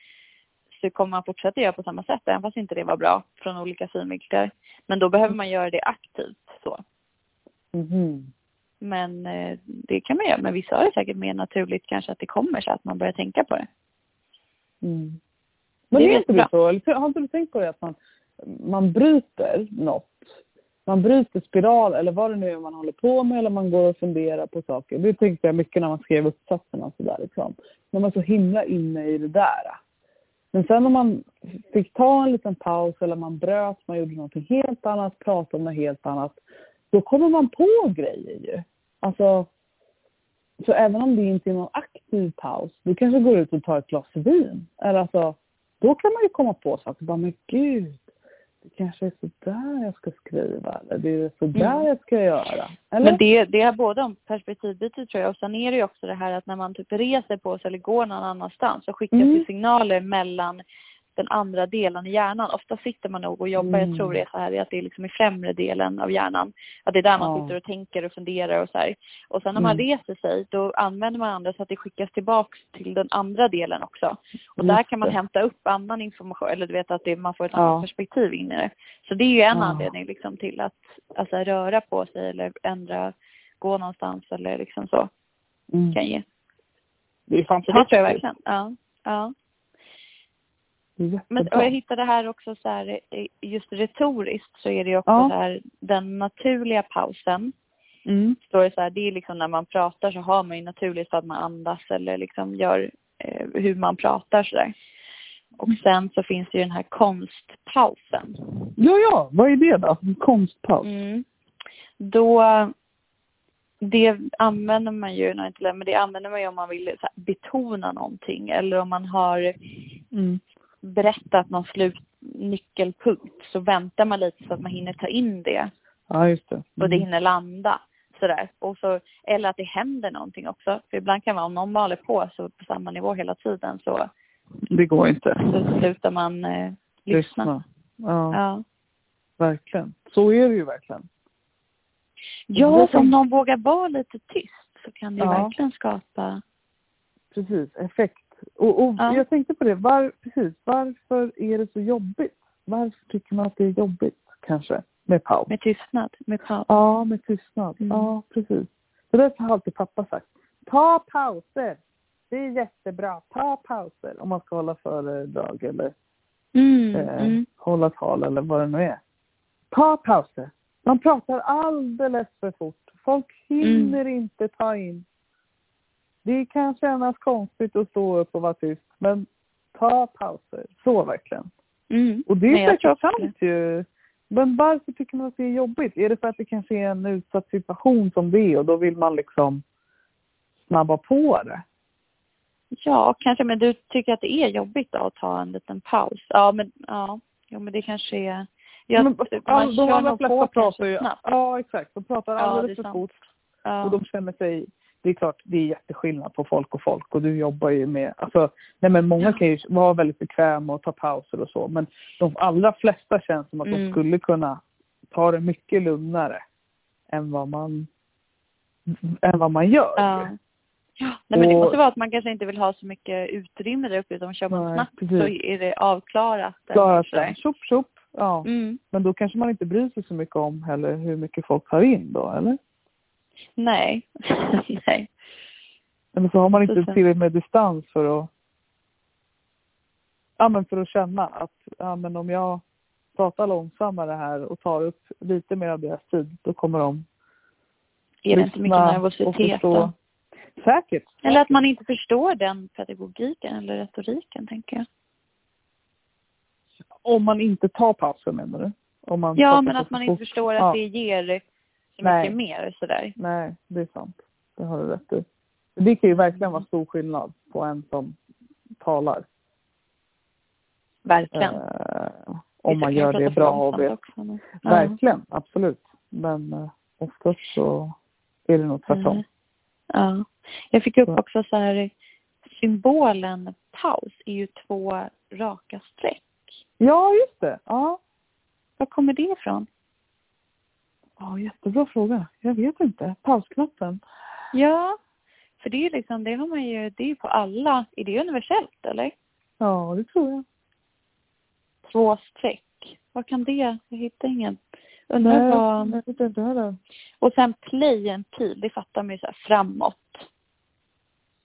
så kommer man fortsätta göra på samma sätt, även fast inte det var bra från olika synvinklar. Men då behöver man göra det aktivt så. mhm. Men eh, det kan man göra. Men vissa har det säkert mer naturligt kanske att det kommer så att man börjar tänka på det. Mm. Men Det är inte jättebra. så? Eller har inte du tänkt på det att man, man bryter något? Man bryter spiral eller vad det nu är man håller på med eller man går och funderar på saker. Det tänkte jag mycket när man skrev uppsatserna och sådär liksom. När man är så himla inne i det där. Men sen om man fick ta en liten paus eller man bröt, man gjorde någonting helt annat, pratade om något helt annat. Då kommer man på grejer ju. Alltså, så även om det inte är någon aktiv paus, du kanske går ut och tar ett glas vin. Eller alltså, då kan man ju komma på saker. Bara, men gud, kanske är så där jag ska skriva. Eller det är så där Mm. jag ska göra. Eller? Men det, det är både om perspektivbyte tror jag och sen är det ju också det här att när man typ reser på sig eller går någon annanstans så skickas Mm. det signaler mellan den andra delen i hjärnan. Ofta sitter man nog och jobbar, Mm. jag tror det är så här att det är liksom i främre delen av hjärnan. Att det är där man Ja. sitter och tänker och funderar och så här. Och sen när man Mm. reser sig då använder man andra så att det skickas tillbaks till den andra delen också. Och Just där kan man det. hämta upp annan information, eller du vet att det, man får ett Ja. annat perspektiv in i det. Så det är ju en Ja. anledning liksom till att alltså, röra på sig eller ändra, gå någonstans eller liksom så Mm. kan ge. Det är Så det tror fantastiskt. jag verkligen. Ja. ja. Men, och jag hittade här också så här, eh, just retoriskt så är det också Ja. här, den naturliga pausen. Mm. Står det så här, det är liksom när man pratar så har man ju naturligt att man andas eller liksom gör eh, hur man pratar så där. Och sen så finns det ju den här konstpausen. Ja, ja. Vad är det då? Konstpaus? Mm. Då, det använder man ju, nej, inte men det använder man ju om man vill här, betona någonting eller om man har Mm. Berättat någon slutnyckelpunkt så väntar man lite så att man hinner ta in det Ja, just det. och det Mm. hinner landa. Sådär. Och så, eller att det händer någonting också. För ibland kan man, om någon maler på så på samma nivå hela tiden så, Det går inte. så slutar man eh, lyssna. Ja, Ja. verkligen. Så är det ju verkligen. ja, om någon vågar vara lite tyst så kan det Ja. verkligen skapa Precis, effekt. Och, och Ja. jag tänkte på det, var, precis, varför är det så jobbigt? Varför tycker man att det är jobbigt kanske med paus? med tystnad, med paus. Ja, med tystnad. Mm. Ja, precis. Det där har alltid pappa sagt. Ta pauser! Det är jättebra. Ta pauser om man ska hålla föredrag eller Mm, eh, mm. hålla tal eller vad det nu är. Ta pauser. Man pratar alldeles för fort. Folk hinner Mm. inte ta in. Det kan kännas konstigt att stå upp och vara tyst, men ta pauser. Så verkligen. Mm. Och det är säkert sant ju. Men varför tycker man att det är jobbigt? Är det för att det kanske är en utsatt situation som det är och då vill man liksom snabba på det? Ja, kanske. Men du tycker att det är jobbigt då, att ta en liten paus? Ja, men, ja. Jo, men det kanske är... Jag, Men, man all, de allra flesta pratar ju... snabbt. Ja, exakt. De pratar Ja, alldeles för sant. fort. Ja. Och de känner sig... Det är klart, det är jätteskillnad på folk och folk och du jobbar ju med... Alltså, nej men många kan ju vara väldigt bekväma och ta pauser och så men de allra flesta känns som att de Mm. skulle kunna ta det mycket lugnare än vad man, än vad man gör. Ja. Ja, nej, men det måste vara att man kanske inte vill ha så mycket utrymme där uppe utan kör man Nej, snabbt precis. så är det avklarat. Klarat den. Tjopp, tjopp. Ja. Mm. Men då kanske man inte bryr sig så mycket om heller hur mycket folk tar in då, eller? Nej. nej. Eller så har man inte tillräckligt med distans för att ja, men för att känna att ja, men om jag pratar långsammare här och tar upp lite mer av deras tid, då kommer de Är det inte mycket nervositet förstå. då? Säkert. Eller att man inte förstår den pedagogiken eller retoriken, tänker jag. Om man inte tar pausen menar du? Ja, men att man inte förstår att Ja. det ger så Nej. mycket mer sådär. Nej, det är sant. Det har du rätt i. Det kan ju verkligen vara stor skillnad på en som talar. Verkligen. Eh, om man gör det bra och vet. Också, men, ja. Verkligen, absolut. Men eh, oftast så är det nog tvärtom. Mm. Ja. Jag fick upp Så. också så här symbolen paus är ju två raka streck. Ja, just det. Ja. Var kommer det ifrån? Ja, jättebra fråga. Jag vet inte. Pausknappen. Ja, för det är liksom, det har man ju, det är på alla, är det universellt eller? Ja, det tror jag. Två streck. Vad kan det, jag hittar ingen Undrar vad... jag vet inte heller. Och sen play en pil, det fattar man ju så här framåt.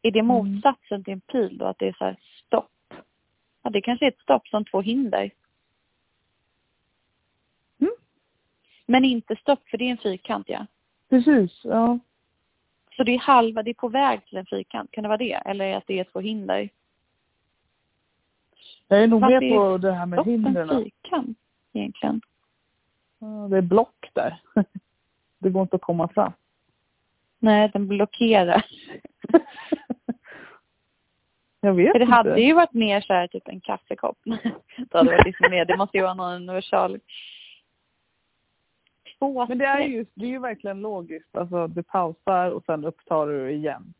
Är det Mm. motsatsen till en pil då, att det är så här stopp? Ja, det kanske är ett stopp som två hinder. Men inte stopp, för det är en fyrkant, ja. Precis, ja. Så det är halva, det är på väg till en fyrkant, kan det vara det? Eller att det är två hinder? Jag är nog med på det här med Stopp en hindren. fyrkant, egentligen. Det är block där. Det går inte att komma fram. Nej, den blockerar. Jag vet För det inte. hade ju varit mer så här, typ en kaffekopp. Då hade det varit liksom mer. Det måste ju vara någon universal. Två Men det är ju, det är ju verkligen logiskt. Alltså du pausar och sen upptar du igen.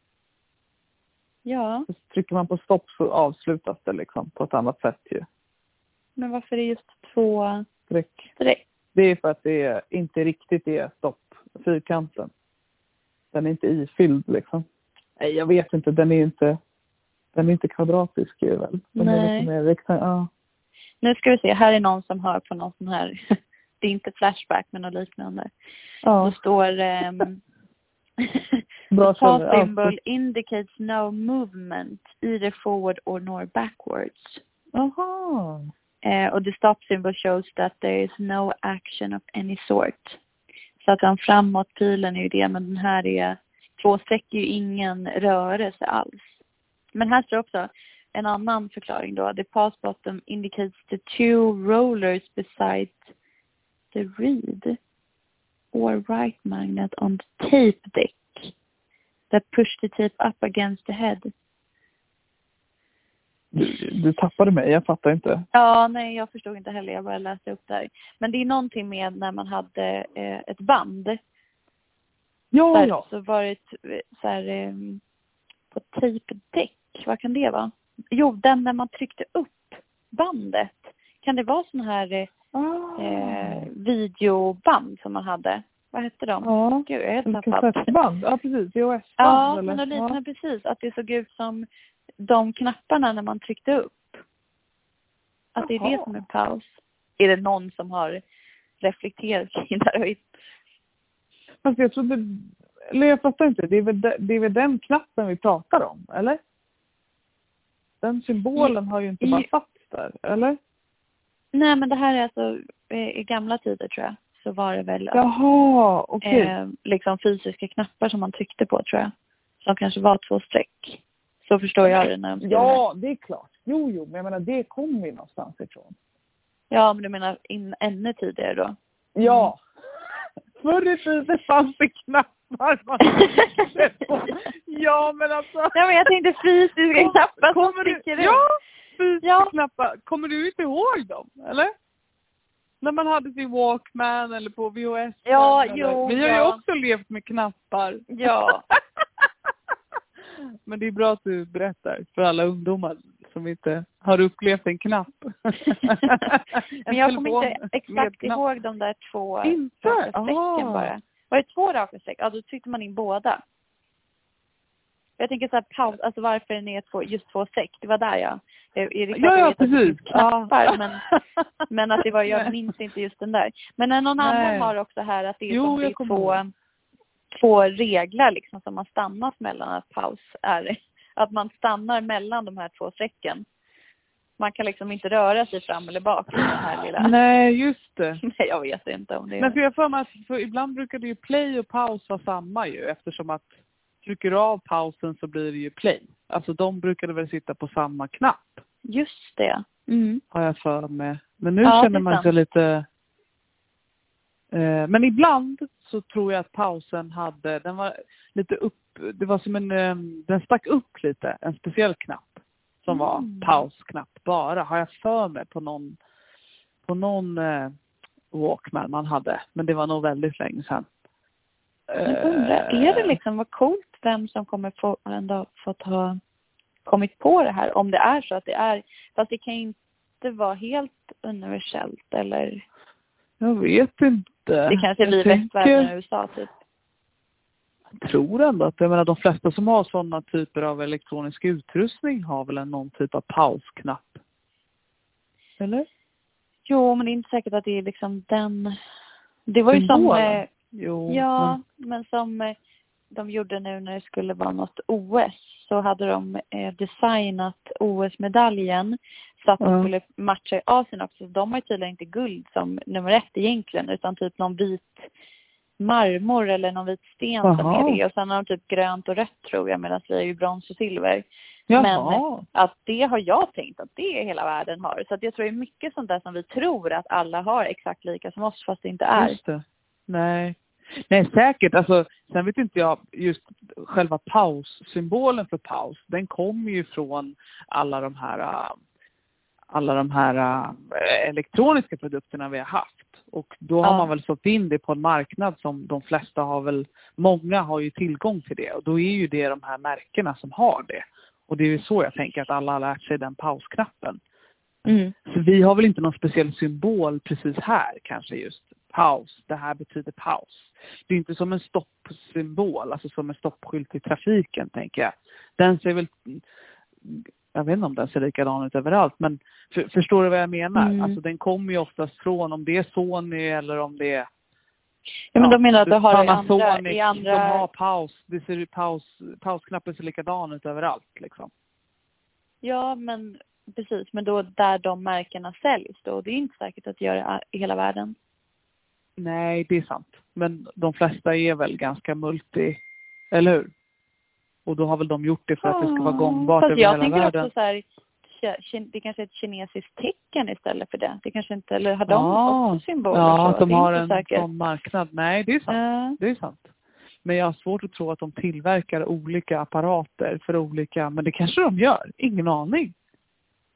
Ja, Så trycker man på stopp så avslutas det liksom på ett annat sätt ju. men varför är det just två Streck. streck? Det är för att det är inte riktigt är stopp, fyrkanten. Den är inte ifylld liksom. Nej, jag vet inte. Den är inte, den är inte kvadratisk ju väl. Den är Nej. mer rektang- ja. Nu ska vi se, här är någon som hör på någon sån här, det är inte Flashback men något liknande. Då ja. står um, Bra The källor. Ja. symbol indicates no movement either forward or nor backwards. Jaha. Eh, och the stop symbol shows that there is no action of any sort. Så att den framåt-pilen är ju det, men den här är, två streck är ju ingen rörelse alls. Men här står också en annan förklaring då. The pass bottom indicates the two rollers beside the reed or right magnet on the tape deck that push the tape up against the head. Du, du tappade mig, jag fattar inte. Ja, nej jag förstod inte heller. Jag bara läste upp där. Men det är någonting med när man hade eh, ett band. Ja, Där, ja. Så var det så här, eh, på tejpdäck. Vad kan det vara? Jo, den när man tryckte upp bandet. Kan det vara sån här eh, Ah. eh, videoband som man hade? Vad hette de? Ja, Gud, jag är helt som tappad. kassettband. Ja, precis. VHS-band Ja, eller? men och liknande ja. precis. Att det såg ut som de knapparna när man tryckte upp. Att det är det Jaha. som är paus. Är det någon som har reflekterat kring det här? Fast jag trodde... Eller jag fattar inte. Det är, väl, de- det är väl den knappen vi pratar om, eller? Den symbolen har ju inte bara satts där, eller? Nej, men det här är alltså i gamla tider tror jag. Så var det väl Jaha, okej. eh, liksom fysiska knappar som man tryckte på tror jag. Som kanske var två streck. Så förstår jag det när de skriver det. ja, det är klart. Jo, jo, men jag menar det kommer ju någonstans ifrån. Ja, men du menar in, ännu tidigare då? Ja. Förr i tiden fanns det knappar man på. Ja, men alltså. Nej, men jag tänkte fysiska Kom- knappar som sticker ut. Ja, fysiska Ja. knappar. Kommer du inte ihåg dem, eller? När man hade sin Walkman eller på VHS. Ja, eller. jo, Vi har ju ja. också levt med knappar. Ja. Men det är bra att du berättar för alla ungdomar som inte har upplevt en knapp. Men jag kommer inte exakt ihåg de där två Inte? raka strecken Ah. bara. Var det två raka streck? Ja, då tryckte man in båda. Jag tänker så här paus, alltså varför den är två, just två streck. Det var där jag... Ja, ja, precis. finns knappar, Ja. men, men att det var, jag minns inte just den där. Men någon Nej. annan har också här att det är Jo, som två, ihåg. två regler liksom som man stannar mellan att paus är att man stannar mellan de här två strecken. Man kan liksom inte röra sig fram eller bak i den här lilla... Nej, just det. Nej, jag vet inte om det är... Men för jag för mig att för ibland brukar det ju play och paus vara samma ju eftersom att trycker av pausen så blir det ju play. Alltså de brukade väl sitta på samma knapp Just det. Mm. har jag för mig. Men nu Ja, känner man sig lite... Eh, men ibland så tror jag att pausen hade, den var lite upp, det var som en, eh, den stack upp lite, en speciell knapp som var Mm. pausknapp bara, har jag för mig på någon, på någon eh, Walkman man hade. Men det var nog väldigt länge sedan. Jag undrar, Eh, är det liksom, vad coolt vem som kommer få, ändå fått ha kommit på det här, om det är så att det är, fast det kan ju inte vara helt universellt eller, Jag vet inte. det kanske jag västvärlden och USA typ. Jag tror ändå att, jag menar de flesta som har sådana typer av elektronisk utrustning har väl en någon typ av pausknapp. Eller? Jo, men det är inte säkert att det är liksom den Det var ju som, Jo, ja, men som eh, de gjorde nu när det skulle vara något OS så hade de eh, designat OS-medaljen så att de skulle matcha i Asien också. Så de har ju tydligen inte guld som nummer ett egentligen utan typ någon vit marmor eller någon vit sten som Jaha. är det. Och sen har de typ grönt och rött tror jag medan vi är ju brons och silver. men, men- jaha. Att det har jag tänkt att det är hela världen har. Så att jag tror det är mycket sånt där som vi tror att alla har exakt lika som oss fast det inte är. Just det. Nej. Nej, säkert. Alltså, sen vet inte jag, just själva paussymbolen för paus, den kommer ju från alla de här, äh, alla de här äh, elektroniska produkterna vi har haft. Och då har Ja. man väl sålt in det på en marknad som de flesta har väl, många har ju tillgång till det. Och då är ju det de här märkena som har det. Och det är ju så jag tänker att alla har lärt sig den pausknappen. Mm. Så vi har väl inte någon speciell symbol precis här kanske just. Paus, det här betyder paus. Det är inte som en stoppsymbol, alltså som en stoppskylt i trafiken tänker jag. Den ser väl, jag vet inte om den ser likadan ut överallt men för, förstår du vad jag menar? Mm. Alltså den kommer ju oftast från om det är Sony eller om det är Ja men de menar att du har det i andra, Panasonic i som har andra paus. Det ser paus, pausknappen ser likadan ut överallt liksom. Ja men precis, men då där de märkena säljs då. Det är inte säkert att göra det i hela världen. Nej, det är sant. Men de flesta är väl ganska multi, eller hur? Och då har väl de gjort det för att det ska vara gångbart Fast över jag hela tänker världen. också så här, det kanske är ett kinesiskt tecken istället för det. Det kanske inte, eller har de Ja. också symboler Ja, att de har en säkert. sån marknad. Nej, det är sant. Ja. Det är sant. Men jag har svårt att tro att de tillverkar olika apparater för olika, men det kanske de gör. Ingen aning.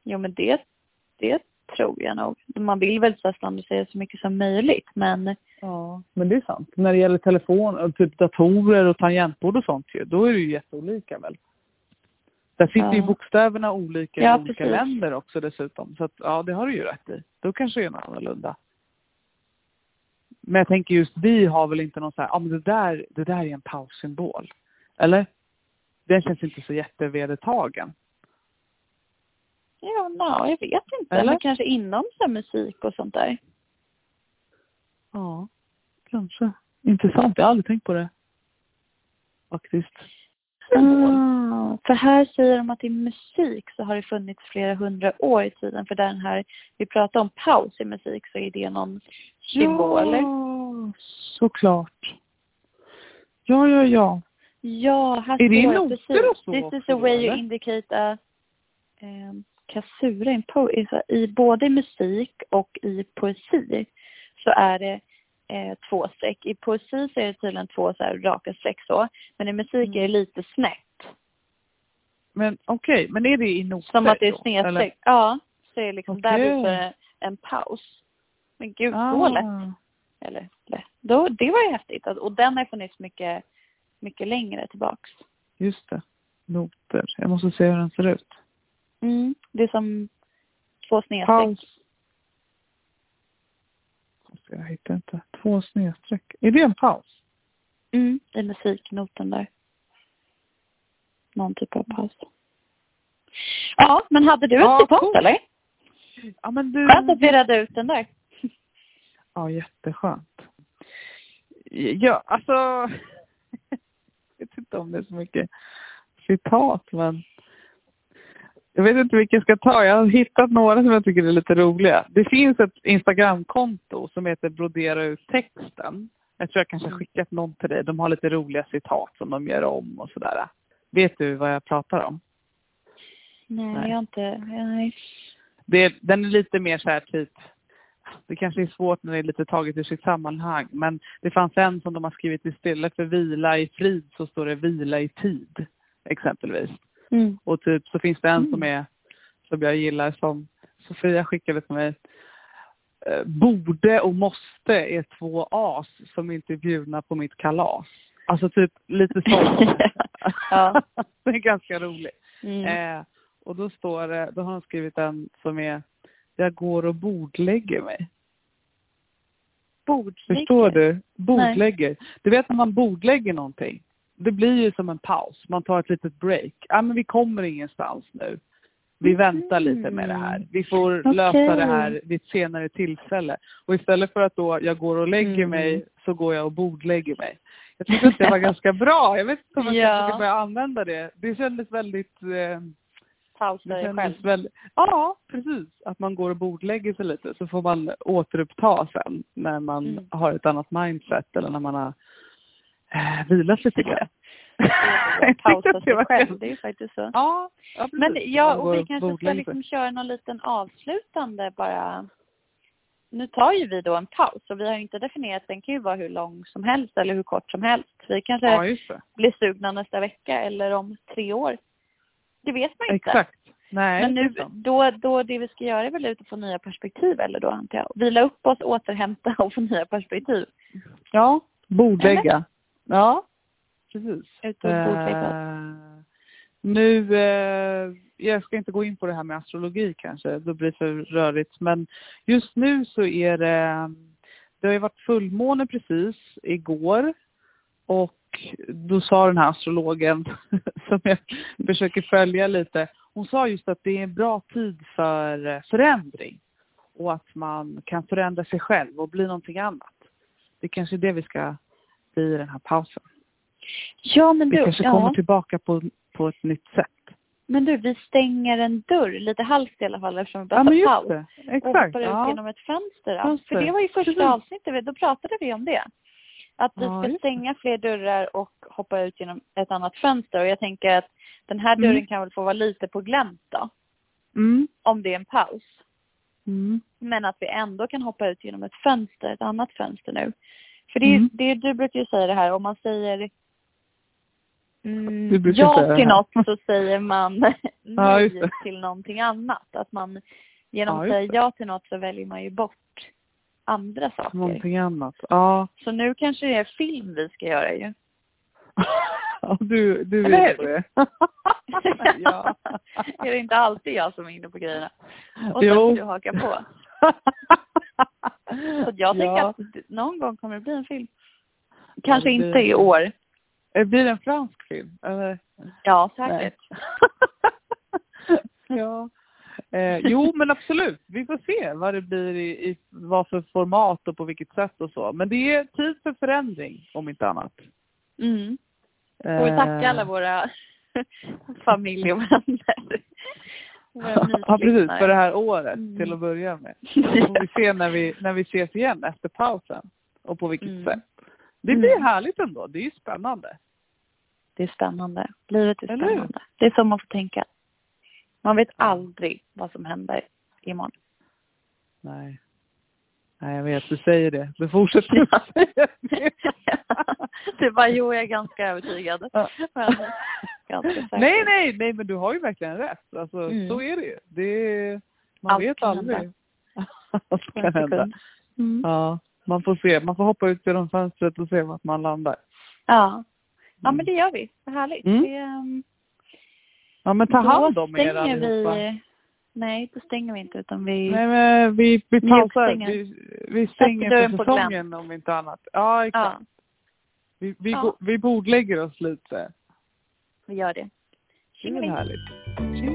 Jo men det, det tror jag nog. Man vill väl så här standardisera så mycket som möjligt men Ja, men det är sant. När det gäller telefon och typ datorer och tangentbord och sånt ju, då är det ju jätteolika väl. Där sitter ju Ja. bokstäverna olika Ja, i olika precis. länder också dessutom. Så att, ja, det har du ju rätt i. Då kanske det är något annorlunda. Men jag tänker just vi har väl inte någon så här, ja men det där, det där är en paussymbol. Eller? Den känns inte så jättevedertagen. Ja, no, jag vet inte. Eller? Men kanske inom så musik och sånt där. Ja, kanske. Intressant, jag har aldrig tänkt på det. Faktiskt. Ah, för här säger de att i musik så har det funnits flera hundra år i tiden. För den här, vi pratar om paus i musik så är det någon symbol. Ja, såklart. Ja, ja, ja. Ja, här Är det står noter precis. This is a way you indicate a um, kasura i, så- i både musik och i poesi så är det eh, två streck. I poesi så är det tydligen två så här raka streck så. Men i musik Mm. är det lite snett. Men okej, men är det i noter Som att det är snedstreck. Ja, så är det liksom där Okej. du får en, en paus. Men gud, så Ah. lätt. Eller lätt. Då, det var ju häftigt. Och den har funnits mycket, mycket längre tillbaks. Just det. Noter. Jag måste se hur den ser ut. Mm. Det är som två snedstreck. Paus. Jag hittar inte. Två snedstreck. Är det en paus? Mm, i musiknoten där. Någon typ av paus. Ja, men hade du ett Ja, citat coolt. eller? Ja, men du. Skönt att vi redde ut den där. Ja, jätteskönt. Ja, alltså. Jag vet inte om det är så mycket citat, men. Jag vet inte vilka jag ska ta. Jag har hittat några som jag tycker är lite roliga. Det finns ett Instagramkonto som heter Brodera ut texten. Jag tror jag kanske har skickat någon till dig. De har lite roliga citat som de gör om och sådär. Vet du vad jag pratar om? Nej, Nej. jag har inte. Nej. det, den är lite mer så här typ, det kanske är svårt när det är lite taget ur sitt sammanhang, men det fanns en som de har skrivit istället för vila i frid så står det vila i tid, exempelvis. Mm. Och typ så finns det en Mm. som är, som jag gillar som Sofia skickade till mig. Eh, Borde och måste är två as som inte är bjudna på mitt kalas. Alltså typ lite så. Ja. det är ganska roligt. Mm. Eh, och då står det, då har han skrivit en som är Jag går och bordlägger mig. Bordslägger. Förstår du? Bordlägger. Du vet när man bordlägger någonting. Det blir ju som en paus. Man tar ett litet break. Ja men vi kommer ingenstans nu. Vi Mm. väntar lite med det här. Vi får lösa det här vid ett senare tillfälle. Och istället för att då jag går och lägger Mm. mig så går jag och bordlägger mig. Jag tyckte att det var ganska bra. Jag vet inte om jag Ja. ska börja använda det. Det kändes väldigt... Eh, Pausa dig själv. väldigt ja, precis. Att man går och bordlägger sig lite så får man återuppta sen när man Mm. har ett annat mindset eller när man har eh, vilat lite grann. Pausa sig själv, det är ju faktiskt så. Ja, ja. Men ja, och vi kanske ska liksom köra någon liten avslutande bara. Nu tar ju vi då en paus och vi har ju inte definierat, den kan ju vara hur lång som helst eller hur kort som helst. Vi kanske Ja, blir sugna nästa vecka eller om tre år. Det vet man inte. Exakt. Nej, Men nu, då, då det vi ska göra är väl ut och få nya perspektiv eller då antar jag. Vila upp oss, återhämta och få nya perspektiv. Ja, bordlägga. Ja, precis. Ut och bordlägga oss. Eh, nu, eh, jag ska inte gå in på det här med astrologi kanske, då blir det för rörigt. Men just nu så är det, det har ju varit fullmåne precis igår. Och då sa den här astrologen, som jag försöker följa lite, hon sa just att det är en bra tid för eh, förändring. Och att man kan förändra sig själv och bli någonting annat. Det är kanske är det vi ska i den här pausen. Ja, men Vi du, kanske kommer ja. tillbaka på, på ett nytt sätt. men du, vi stänger en dörr lite halvt i alla fall eftersom vi bara Ja, paus. det. och Exakt. hoppar ut Ja. genom ett fönster. Fönster. För det var ju första Precis. avsnittet, då pratade vi om det. Att vi ska stänga fler dörrar och hoppa ut genom ett annat fönster. Och jag tänker att den här dörren Mm. kan väl få vara lite på glänt då, Mm. om det är en paus. Mm. Men att vi ändå kan hoppa ut genom ett fönster, ett annat fönster nu. För det är, Mm. det du brukar ju säga det här, om man säger mm, ja till något så säger man Ja, nej det. till någonting annat. Att man genom Ja, att just säga ja till något så väljer man ju bort andra saker. Någonting annat. Ja. Så nu kanske det är film vi ska göra ju. Ja, du, du Eller är det. ja. är det inte alltid jag som är inne på grejerna? Och sen Jo. får du haka på. Så jag tänker Ja. att det- någon gång kommer det bli en film. Kanske det blir inte i år. Eh, Blir det en fransk film? Eller? Ja, säkert. ja. Eh, jo, men absolut. Vi får se vad det blir i, i vad för format och på vilket sätt och så. Men det är tid för förändring, om inte annat. Mm. Och vi tackar alla Eh, våra familj och vänner. Ja, precis. För det här året Mm. till att börja med. Så får vi se när vi, när vi ses igen efter pausen. Och på vilket Mm. sätt. Det blir Mm. härligt ändå. Det är ju spännande. Det är spännande. Livet är Eller spännande. Det är så man får tänka. Man vet aldrig vad som händer imorgon. Nej. Nej, jag vet. Du säger det. Att säga det. du bara, jo jag är ganska övertygad. Ja. Men, ganska. Nej, nej, nej, men du har ju verkligen rätt. Alltså, Mm. så är det ju. Det man Allt vet aldrig. Allt kan hända. Mm. Ja, man får se. Man får hoppa ut genom fönstret och se vart man landar. Ja. ja, men det gör vi. Vad härligt. Mm. Det, um, Ja, men ta hand om er allihopa. vi... Nej, då stänger vi inte utan vi... Nej, men vi, vi pausar. Vi, vi stänger för säsongen om inte annat. Ja, exakt. ja, Vi, vi, Ja. go- vi bordlägger oss lite. vi gör det. Det är härligt. Tjingeling.